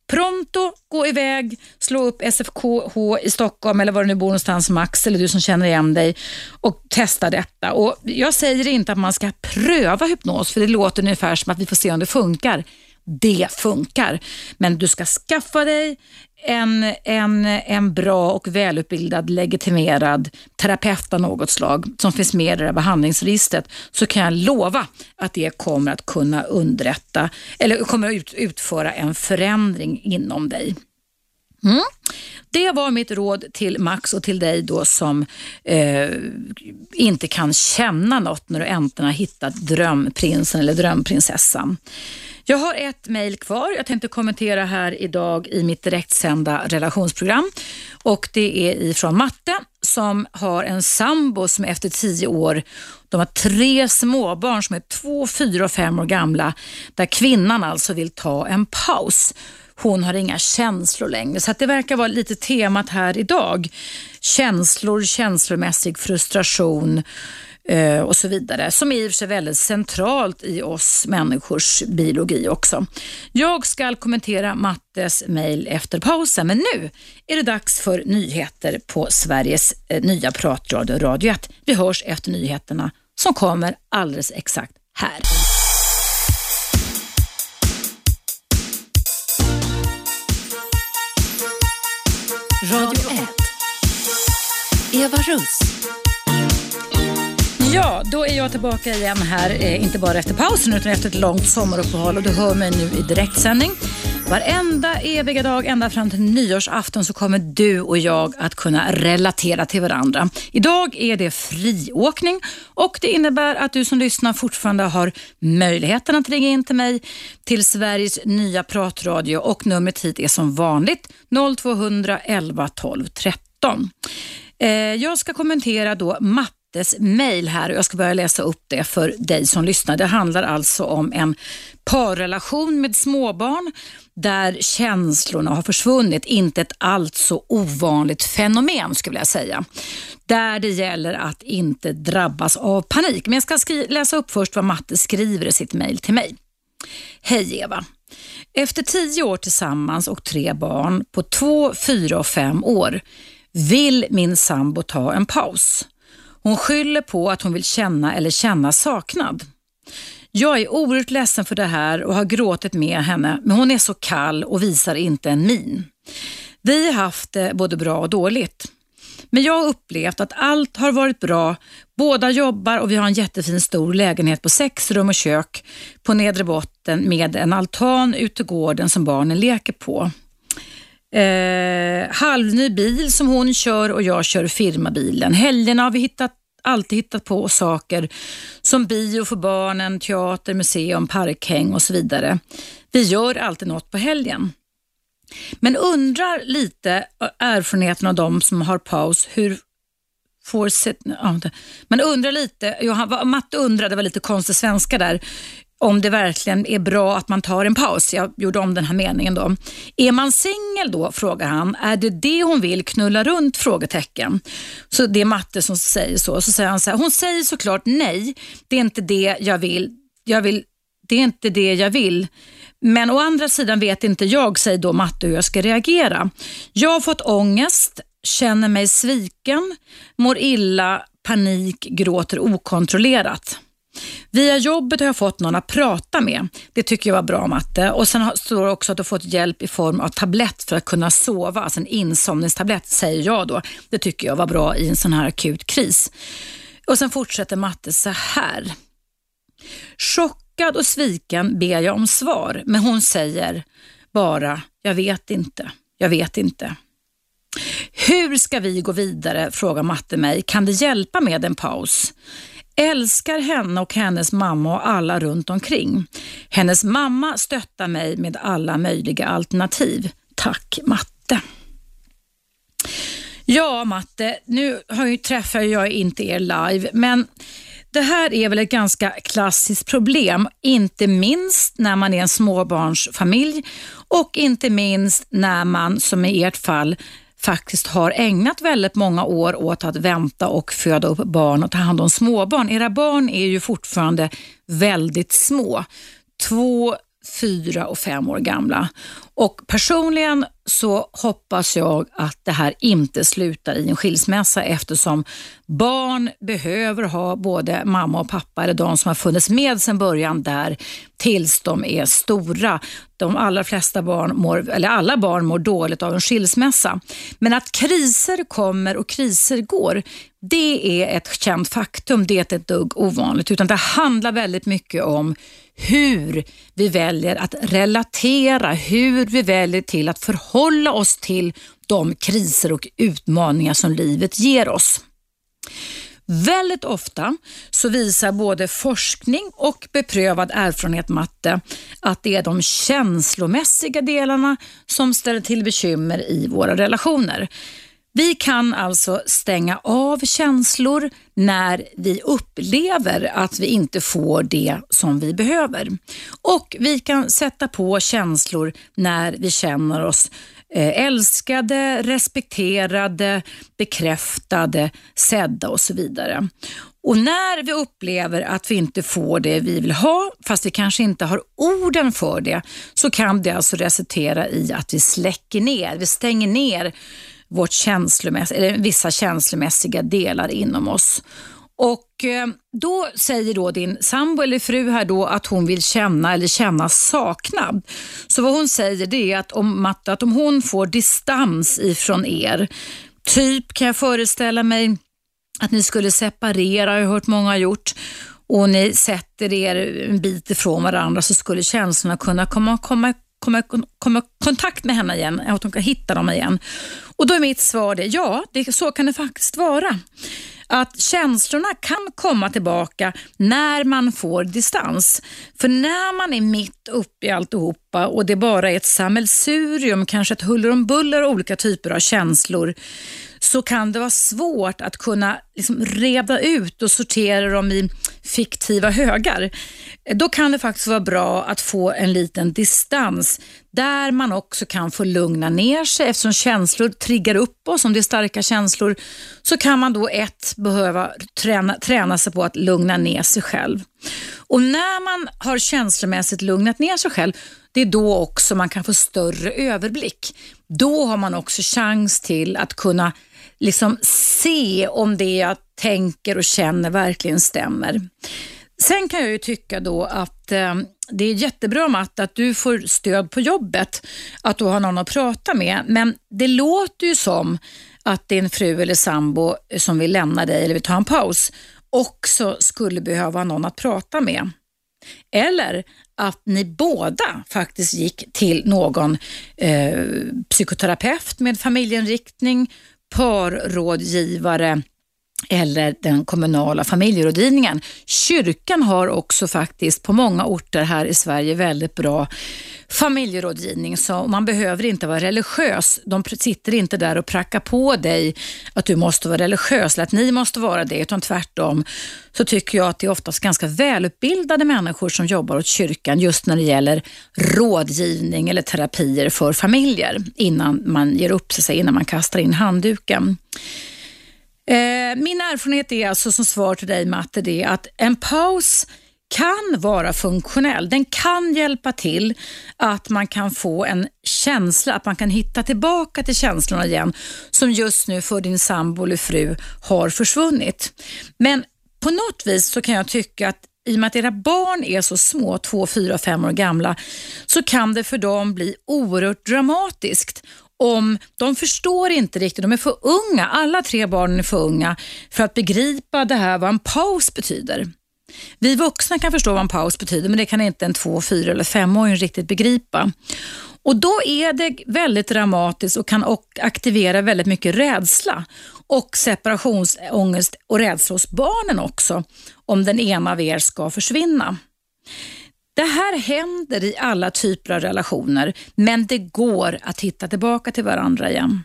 Pronto, gå iväg, slå upp SFKH i Stockholm eller var du nu bor någonstans Max eller du som känner igen dig och testa detta. Och jag säger inte att man ska pröva hypnos för det låter ungefär som att vi får se om det funkar det funkar. Men du ska skaffa dig en, en, en bra och välutbildad legitimerad terapeut av något slag som finns med i det här behandlingsregistret så kan jag lova att det kommer att kunna underrätta eller kommer att ut, utföra en förändring inom dig. Mm. Det var mitt råd till Max och till dig då som eh, inte kan känna något när du äntligen har hittat drömprinsen eller drömprinsessan. Jag har ett mejl kvar jag tänkte kommentera här idag i mitt direktsända relationsprogram. Och Det är ifrån Matte som har en sambo som efter tio år, de har tre småbarn som är två, fyra och fem år gamla, där kvinnan alltså vill ta en paus. Hon har inga känslor längre. Så det verkar vara lite temat här idag. Känslor, känslomässig frustration, Eh, och så vidare, som är i och för sig väldigt centralt i oss människors biologi också. Jag ska kommentera Mattes mejl efter pausen, men nu är det dags för nyheter på Sveriges eh, nya pratradio Radio 1. Vi hörs efter nyheterna som kommer alldeles exakt här. Radio 1. Eva Russ. Ja, då är jag tillbaka igen här, eh, inte bara efter pausen utan efter ett långt sommaruppehåll och du hör mig nu i direktsändning. Varenda eviga dag, ända fram till nyårsafton så kommer du och jag att kunna relatera till varandra. Idag är det friåkning och det innebär att du som lyssnar fortfarande har möjligheten att ringa in till mig till Sveriges nya pratradio och numret hit är som vanligt 0200 11 12 13. Jag ska kommentera då mapp Mattes mejl här och jag ska börja läsa upp det för dig som lyssnar. Det handlar alltså om en parrelation med småbarn där känslorna har försvunnit. Inte ett allt så ovanligt fenomen skulle jag säga. Där det gäller att inte drabbas av panik. Men jag ska läsa upp först vad Matte skriver i sitt mejl till mig. Hej Eva. Efter tio år tillsammans och tre barn på två, fyra och fem år vill min sambo ta en paus. Hon skyller på att hon vill känna eller känna saknad. Jag är oerhört ledsen för det här och har gråtit med henne, men hon är så kall och visar inte en min. Vi har haft det både bra och dåligt. Men jag har upplevt att allt har varit bra. Båda jobbar och vi har en jättefin stor lägenhet på sex rum och kök på nedre botten med en altan ute i gården som barnen leker på. Eh, halvny bil som hon kör och jag kör firmabilen. Helgerna har vi hittat, alltid hittat på saker som bio för barnen, teater, museum, parkhäng och så vidare. Vi gör alltid något på helgen. Men undrar lite eh, erfarenheten av de som har paus, hur får se, ja, men undrar lite, Johan, Matte undrade, det var lite konstig svenska där, om det verkligen är bra att man tar en paus. Jag gjorde om den här meningen då. Är man singel då, frågar han. Är det det hon vill knulla runt? Frågetecken. Så det är Matte som säger så. Så säger han så här, hon säger såklart nej. Det är inte det jag vill. Jag vill det är inte det jag vill. Men å andra sidan vet inte jag, säger då Matte, hur jag ska reagera. Jag har fått ångest, känner mig sviken, mår illa, panik, gråter okontrollerat. Via jobbet har jag fått någon att prata med. Det tycker jag var bra matte. Och Sen står det också att du fått hjälp i form av tablett för att kunna sova. Alltså en insomningstablett säger jag då. Det tycker jag var bra i en sån här akut kris. Och Sen fortsätter matte så här. Chockad och sviken ber jag om svar, men hon säger bara, jag vet inte, jag vet inte. Hur ska vi gå vidare, frågar matte mig. Kan det hjälpa med en paus? Älskar henne och hennes mamma och alla runt omkring. Hennes mamma stöttar mig med alla möjliga alternativ. Tack Matte. Ja Matte, nu träffar jag inte er live, men det här är väl ett ganska klassiskt problem, inte minst när man är en småbarnsfamilj och inte minst när man, som i ert fall, faktiskt har ägnat väldigt många år åt att vänta och föda upp barn och ta hand om småbarn. Era barn är ju fortfarande väldigt små. Två, fyra och fem år gamla. Och personligen så hoppas jag att det här inte slutar i en skilsmässa eftersom barn behöver ha både mamma och pappa eller de som har funnits med sedan början där tills de är stora. De allra flesta barn mår, eller alla barn mår dåligt av en skilsmässa. Men att kriser kommer och kriser går, det är ett känt faktum. Det är inte ett dugg ovanligt utan det handlar väldigt mycket om hur vi väljer att relatera, hur vi väljer till att förhålla oss till de kriser och utmaningar som livet ger oss. Väldigt ofta så visar både forskning och beprövad erfarenhet matte att det är de känslomässiga delarna som ställer till bekymmer i våra relationer. Vi kan alltså stänga av känslor när vi upplever att vi inte får det som vi behöver. Och vi kan sätta på känslor när vi känner oss eh, älskade, respekterade, bekräftade, sedda och så vidare. Och när vi upplever att vi inte får det vi vill ha, fast vi kanske inte har orden för det, så kan det alltså resultera i att vi släcker ner, vi stänger ner vårt känslomäss eller vissa känslomässiga delar inom oss. Och eh, Då säger då din sambo eller fru här då att hon vill känna eller känna saknad. Så vad hon säger det är att om, att om hon får distans ifrån er, typ kan jag föreställa mig att ni skulle separera, har jag hört många gjort, och ni sätter er en bit ifrån varandra så skulle känslorna kunna komma, komma komma, komma i kontakt med henne igen, att hon kan hitta dem igen. Och Då är mitt svar det, ja, det, så kan det faktiskt vara. Att känslorna kan komma tillbaka när man får distans. För när man är mitt uppe i alltihopa och det bara är ett sammelsurium, kanske ett huller om buller av olika typer av känslor, så kan det vara svårt att kunna liksom reda ut och sortera dem i fiktiva högar. Då kan det faktiskt vara bra att få en liten distans där man också kan få lugna ner sig eftersom känslor triggar upp oss. Om det är starka känslor så kan man då ett behöva träna, träna sig på att lugna ner sig själv. Och när man har känslomässigt lugnat ner sig själv det är då också man kan få större överblick. Då har man också chans till att kunna liksom se om det jag tänker och känner verkligen stämmer. Sen kan jag ju tycka då att eh, det är jättebra Matt att du får stöd på jobbet, att du har någon att prata med. Men det låter ju som att din fru eller sambo som vill lämna dig eller vill ta en paus också skulle behöva någon att prata med. Eller att ni båda faktiskt gick till någon eh, psykoterapeut med familjeinriktning, parrådgivare eller den kommunala familjerådgivningen. Kyrkan har också faktiskt på många orter här i Sverige väldigt bra familjerådgivning så man behöver inte vara religiös. De sitter inte där och prackar på dig att du måste vara religiös eller att ni måste vara det utan tvärtom så tycker jag att det är oftast ganska välutbildade människor som jobbar åt kyrkan just när det gäller rådgivning eller terapier för familjer innan man ger upp sig, innan man kastar in handduken. Eh, min erfarenhet är alltså som svar till dig Matte, det är att en paus kan vara funktionell. Den kan hjälpa till att man kan få en känsla, att man kan hitta tillbaka till känslorna igen som just nu för din sambo eller fru har försvunnit. Men på något vis så kan jag tycka att i och med att era barn är så små, två, fyra, fem år gamla, så kan det för dem bli oerhört dramatiskt om de förstår inte riktigt, de är för unga, alla tre barnen är för unga för att begripa det här vad en paus betyder. Vi vuxna kan förstå vad en paus betyder men det kan inte en två, fyra eller femåring riktigt begripa. Och Då är det väldigt dramatiskt och kan aktivera väldigt mycket rädsla och separationsångest och rädsla hos barnen också om den ena av er ska försvinna. Det här händer i alla typer av relationer, men det går att hitta tillbaka till varandra igen.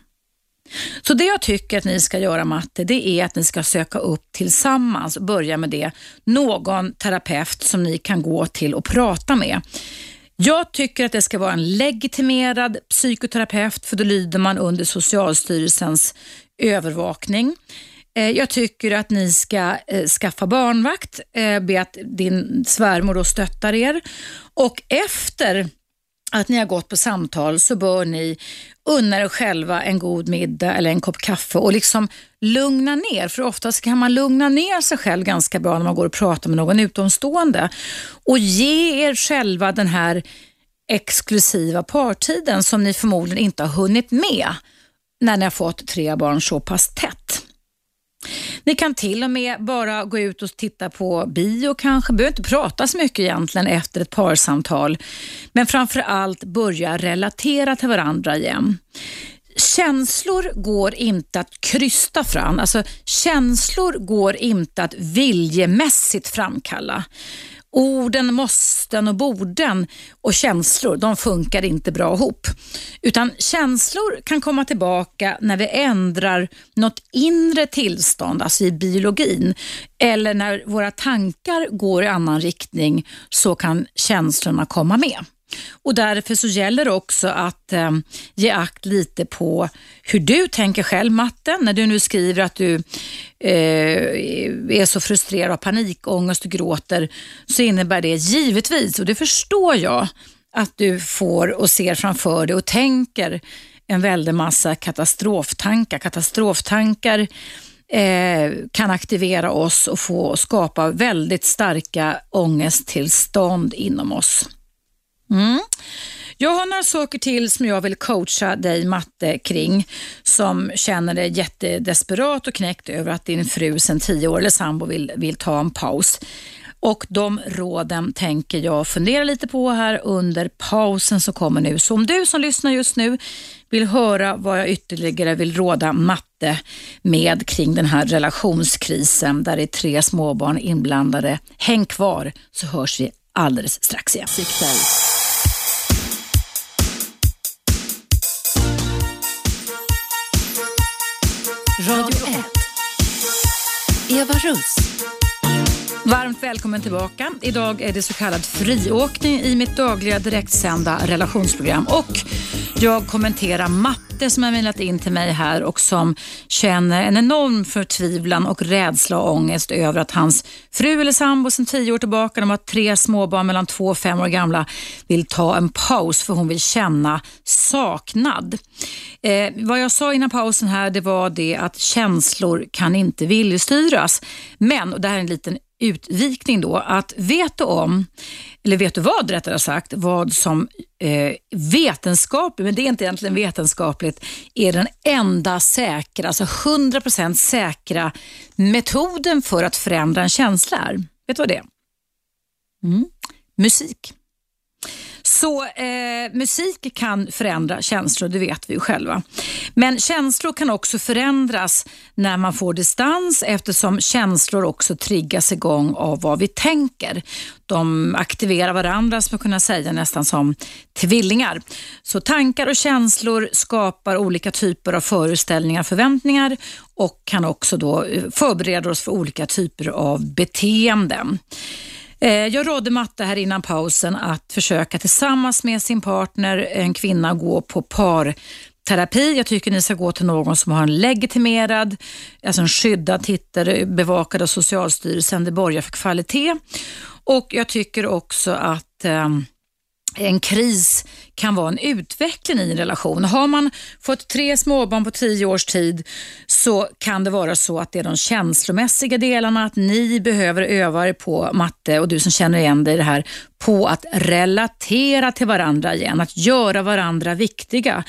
Så det jag tycker att ni ska göra matte, det är att ni ska söka upp tillsammans, börja med det, någon terapeut som ni kan gå till och prata med. Jag tycker att det ska vara en legitimerad psykoterapeut för då lyder man under Socialstyrelsens övervakning. Eh, jag tycker att ni ska eh, skaffa barnvakt, eh, be att din svärmor då stöttar er och efter att ni har gått på samtal så bör ni unna er själva en god middag eller en kopp kaffe och liksom lugna ner. För oftast kan man lugna ner sig själv ganska bra när man går och pratar med någon utomstående. Och ge er själva den här exklusiva partiden som ni förmodligen inte har hunnit med när ni har fått tre barn så pass tätt. Ni kan till och med bara gå ut och titta på bio kanske. Behöver inte prata så mycket egentligen efter ett parsamtal. Men framför allt börja relatera till varandra igen. Känslor går inte att krysta fram. Alltså, känslor går inte att viljemässigt framkalla. Orden, måsten och borden och känslor, de funkar inte bra ihop. Utan känslor kan komma tillbaka när vi ändrar något inre tillstånd, alltså i biologin. Eller när våra tankar går i annan riktning så kan känslorna komma med. Och Därför så gäller det också att eh, ge akt lite på hur du tänker själv, Matte. När du nu skriver att du eh, är så frustrerad av panikångest och gråter så innebär det givetvis, och det förstår jag, att du får och ser framför dig och tänker en väldig massa katastroftankar. Katastroftankar eh, kan aktivera oss och få skapa väldigt starka ångesttillstånd inom oss. Mm. Jag har några saker till som jag vill coacha dig matte kring som känner dig jättedesperat och knäckt över att din fru sedan tio år eller sambo vill, vill ta en paus. Och De råden tänker jag fundera lite på här under pausen som kommer nu. Så om du som lyssnar just nu vill höra vad jag ytterligare vill råda matte med kring den här relationskrisen där det är tre småbarn inblandade. Häng kvar så hörs vi alldeles strax igen. Radio 1. Eva Russ. Varmt välkommen tillbaka. Idag är det så kallad friåkning i mitt dagliga direktsända relationsprogram och jag kommenterar Matte som har mejlat in till mig här och som känner en enorm förtvivlan och rädsla och ångest över att hans fru eller sambo sedan tio år tillbaka, de har tre småbarn mellan två och fem år gamla, vill ta en paus för hon vill känna saknad. Eh, vad jag sa innan pausen här det var det att känslor kan inte viljestyras. Men, och det här är en liten utvikning då, att vet du om, eller vet du vad rättare sagt, vad som eh, vetenskapligt, men det är inte egentligen vetenskapligt, är den enda säkra, alltså 100% säkra metoden för att förändra en känsla är? Vet du vad det är? Mm. Musik. Så eh, musik kan förändra känslor, det vet vi ju själva. Men känslor kan också förändras när man får distans eftersom känslor också triggas igång av vad vi tänker. De aktiverar varandra, som man kunna säga, nästan som tvillingar. Så tankar och känslor skapar olika typer av föreställningar, förväntningar och kan också då eh, förbereda oss för olika typer av beteenden. Eh, jag rådde Matte här innan pausen att försöka tillsammans med sin partner, en kvinna, gå på parterapi. Jag tycker ni ska gå till någon som har en legitimerad, alltså en skyddad titel bevakad av Socialstyrelsen. Det borgar för kvalitet. Och jag tycker också att eh, en kris kan vara en utveckling i en relation. Har man fått tre småbarn på tio års tid så kan det vara så att det är de känslomässiga delarna, att ni behöver öva er på matte och du som känner igen dig i det här, på att relatera till varandra igen, att göra varandra viktiga,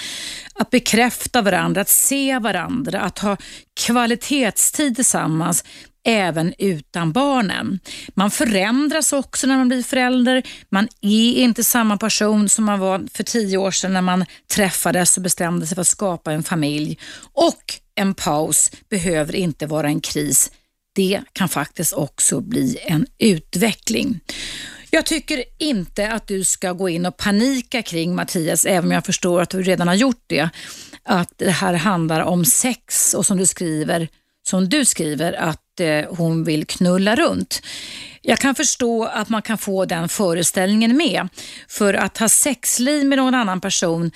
att bekräfta varandra, att se varandra, att ha kvalitetstid tillsammans även utan barnen. Man förändras också när man blir förälder. Man är inte samma person som man var för tio år sedan när man träffades och bestämde sig för att skapa en familj. Och en paus behöver inte vara en kris. Det kan faktiskt också bli en utveckling. Jag tycker inte att du ska gå in och panika kring Mattias, även om jag förstår att du redan har gjort det. Att det här handlar om sex och som du skriver, som du skriver att att eh, hon vill knulla runt. Jag kan förstå att man kan få den föreställningen med. För att ha sexliv med någon annan person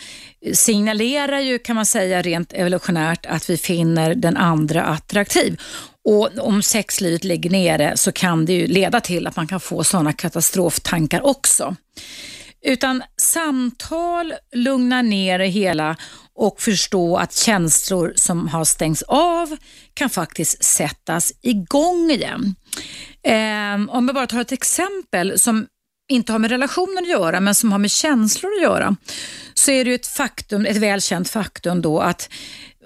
signalerar ju kan man säga rent evolutionärt att vi finner den andra attraktiv. Och om sexlivet ligger nere så kan det ju leda till att man kan få sådana katastroftankar också. Utan samtal lugnar ner det hela och förstå att känslor som har stängts av kan faktiskt sättas igång igen. Eh, om jag bara tar ett exempel som inte har med relationer att göra men som har med känslor att göra så är det ett faktum, ett välkänt faktum då att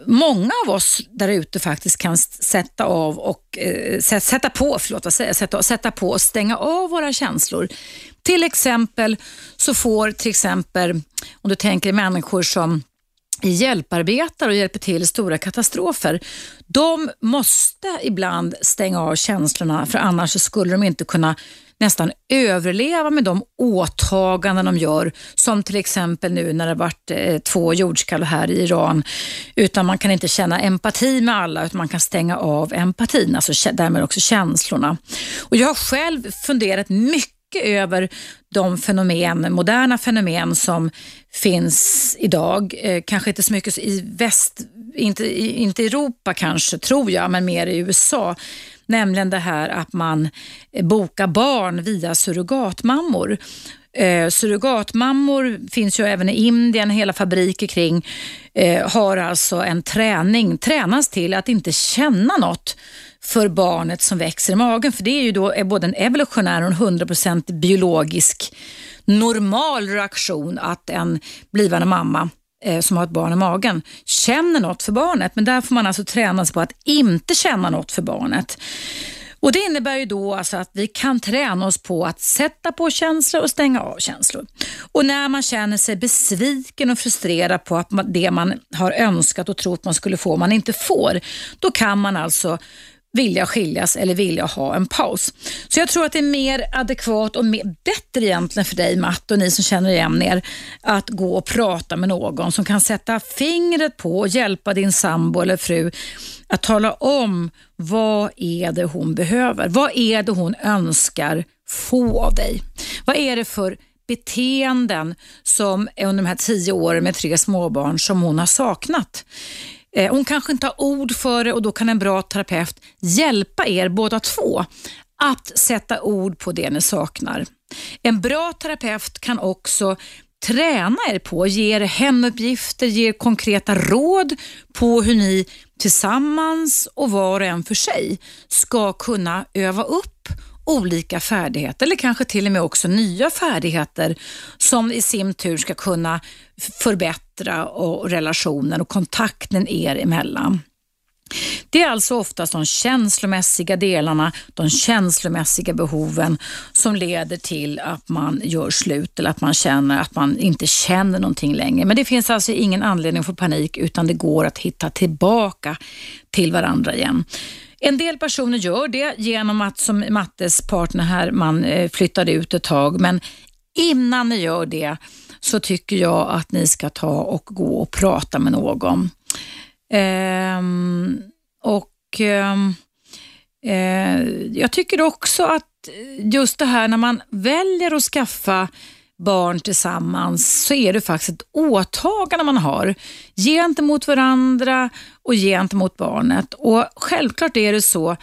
många av oss där ute faktiskt kan sätta av och eh, sätta på, förlåt, vad säger, sätta, sätta på och stänga av våra känslor. Till exempel så får till exempel, om du tänker människor som hjälparbetar och hjälper till i stora katastrofer, de måste ibland stänga av känslorna för annars skulle de inte kunna nästan överleva med de åtaganden de gör, som till exempel nu när det varit eh, två jordskalv här i Iran, utan man kan inte känna empati med alla, utan man kan stänga av empatin, alltså därmed också känslorna. Och Jag har själv funderat mycket över de fenomen, moderna fenomen som finns idag. Eh, kanske inte så mycket i väst, inte, inte i Europa kanske, tror jag, men mer i USA. Nämligen det här att man eh, bokar barn via surrogatmammor. Eh, surrogatmammor finns ju även i Indien, hela fabriker kring, eh, har alltså en träning, tränas till att inte känna något för barnet som växer i magen. För det är ju då både en evolutionär och en 100% biologisk normal reaktion att en blivande mamma eh, som har ett barn i magen känner något för barnet. Men där får man alltså träna sig på att inte känna något för barnet. Och Det innebär ju då alltså att vi kan träna oss på att sätta på känslor och stänga av känslor. Och när man känner sig besviken och frustrerad på att det man har önskat och trott man skulle få, man inte får, då kan man alltså vilja skiljas eller vilja ha en paus. Så jag tror att det är mer adekvat och mer, bättre egentligen för dig Matt och ni som känner igen er att gå och prata med någon som kan sätta fingret på och hjälpa din sambo eller fru att tala om vad är det hon behöver? Vad är det hon önskar få av dig? Vad är det för beteenden som under de här tio åren med tre småbarn som hon har saknat? Eh, hon kanske inte har ord för det och då kan en bra terapeut hjälpa er båda två att sätta ord på det ni saknar. En bra terapeut kan också träna er på, ge er hemuppgifter, ge er konkreta råd på hur ni tillsammans och var och en för sig ska kunna öva upp olika färdigheter eller kanske till och med också nya färdigheter som i sin tur ska kunna förbättra och relationen och kontakten er emellan. Det är alltså oftast de känslomässiga delarna, de känslomässiga behoven som leder till att man gör slut eller att man känner att man inte känner någonting längre. Men det finns alltså ingen anledning för panik utan det går att hitta tillbaka till varandra igen. En del personer gör det genom att som Mattes partner här, man eh, flyttar ut ett tag. Men innan ni gör det så tycker jag att ni ska ta och gå och prata med någon. Ehm, och ehm, eh, Jag tycker också att just det här när man väljer att skaffa barn tillsammans så är det faktiskt ett åtagande man har gentemot varandra och gentemot barnet. Och Självklart är det så,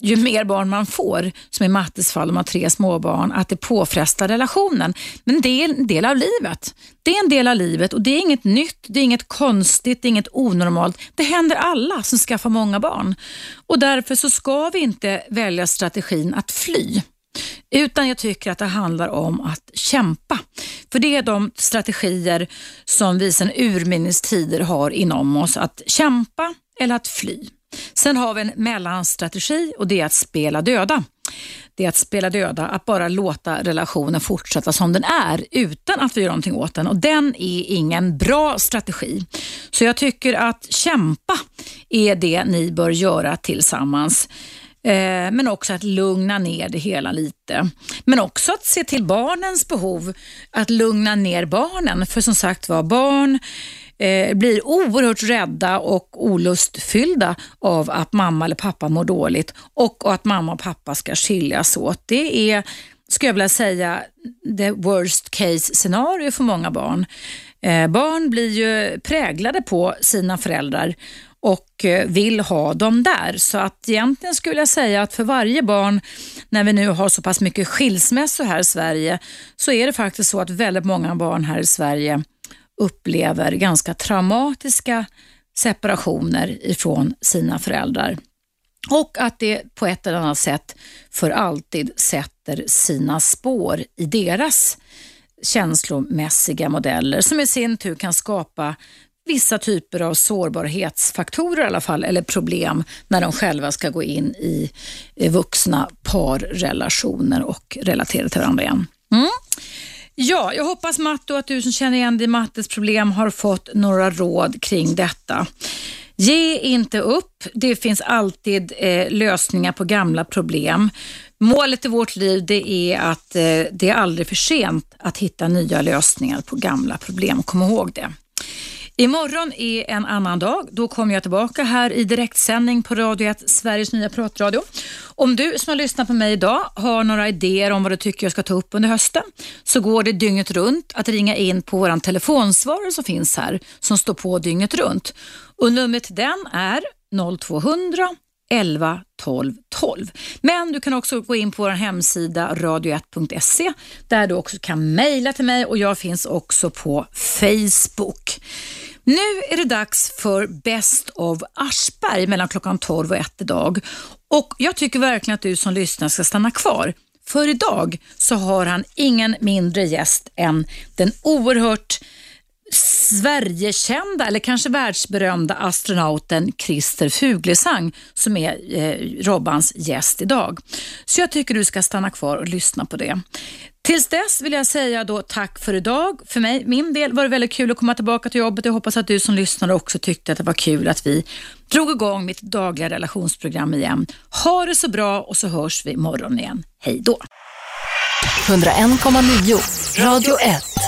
ju mer barn man får, som i Mattes fall, de har tre småbarn, att det påfrestar relationen. Men det är en del av livet. Det är en del av livet och det är inget nytt, det är inget konstigt, det är inget onormalt. Det händer alla som skaffar många barn. Och Därför så ska vi inte välja strategin att fly. Utan jag tycker att det handlar om att kämpa. För det är de strategier som vi sedan urminnes tider har inom oss. Att kämpa eller att fly. Sen har vi en mellanstrategi och det är att spela döda. Det är att spela döda, att bara låta relationen fortsätta som den är utan att vi gör någonting åt den. Och Den är ingen bra strategi. Så jag tycker att kämpa är det ni bör göra tillsammans. Eh, men också att lugna ner det hela lite. Men också att se till barnens behov, att lugna ner barnen. För som sagt var, barn eh, blir oerhört rädda och olustfyllda av att mamma eller pappa mår dåligt och att mamma och pappa ska skiljas åt. Det är, skulle jag vilja säga, the worst case scenario för många barn. Eh, barn blir ju präglade på sina föräldrar och eh, vill ha dem där. Så att egentligen skulle jag säga att för varje barn, när vi nu har så pass mycket skilsmässor här i Sverige, så är det faktiskt så att väldigt många barn här i Sverige upplever ganska traumatiska separationer ifrån sina föräldrar. Och att det på ett eller annat sätt för alltid sätter sina spår i deras känslomässiga modeller som i sin tur kan skapa vissa typer av sårbarhetsfaktorer i alla fall, eller problem när de själva ska gå in i vuxna parrelationer och relatera till varandra igen. Mm. Ja, jag hoppas Matto att du som känner igen dig i Mattes problem har fått några råd kring detta. Ge inte upp. Det finns alltid eh, lösningar på gamla problem. Målet i vårt liv det är att eh, det är aldrig för sent att hitta nya lösningar på gamla problem. Kom ihåg det. Imorgon är en annan dag. Då kommer jag tillbaka här i direktsändning på Radio 1, Sveriges nya pratradio. Om du som har lyssnat på mig idag har några idéer om vad du tycker jag ska ta upp under hösten så går det dygnet runt att ringa in på vår telefonsvarare som finns här som står på dygnet runt. Och numret till den är 0200 11 12 12. Men du kan också gå in på vår hemsida radio1.se där du också kan mejla till mig och jag finns också på Facebook. Nu är det dags för Best of Aschberg mellan klockan 12 och 1 idag. Och Jag tycker verkligen att du som lyssnar ska stanna kvar. För idag så har han ingen mindre gäst än den oerhört Sverigekända eller kanske världsberömda astronauten Christer Fuglesang som är eh, Robbans gäst idag. Så jag tycker du ska stanna kvar och lyssna på det. Tills dess vill jag säga då tack för idag. För mig, min del var det väldigt kul att komma tillbaka till jobbet. Jag hoppas att du som lyssnade också tyckte att det var kul att vi drog igång mitt dagliga relationsprogram igen. Ha det så bra och så hörs vi imorgon igen. Hej då! 101,9 Radio 1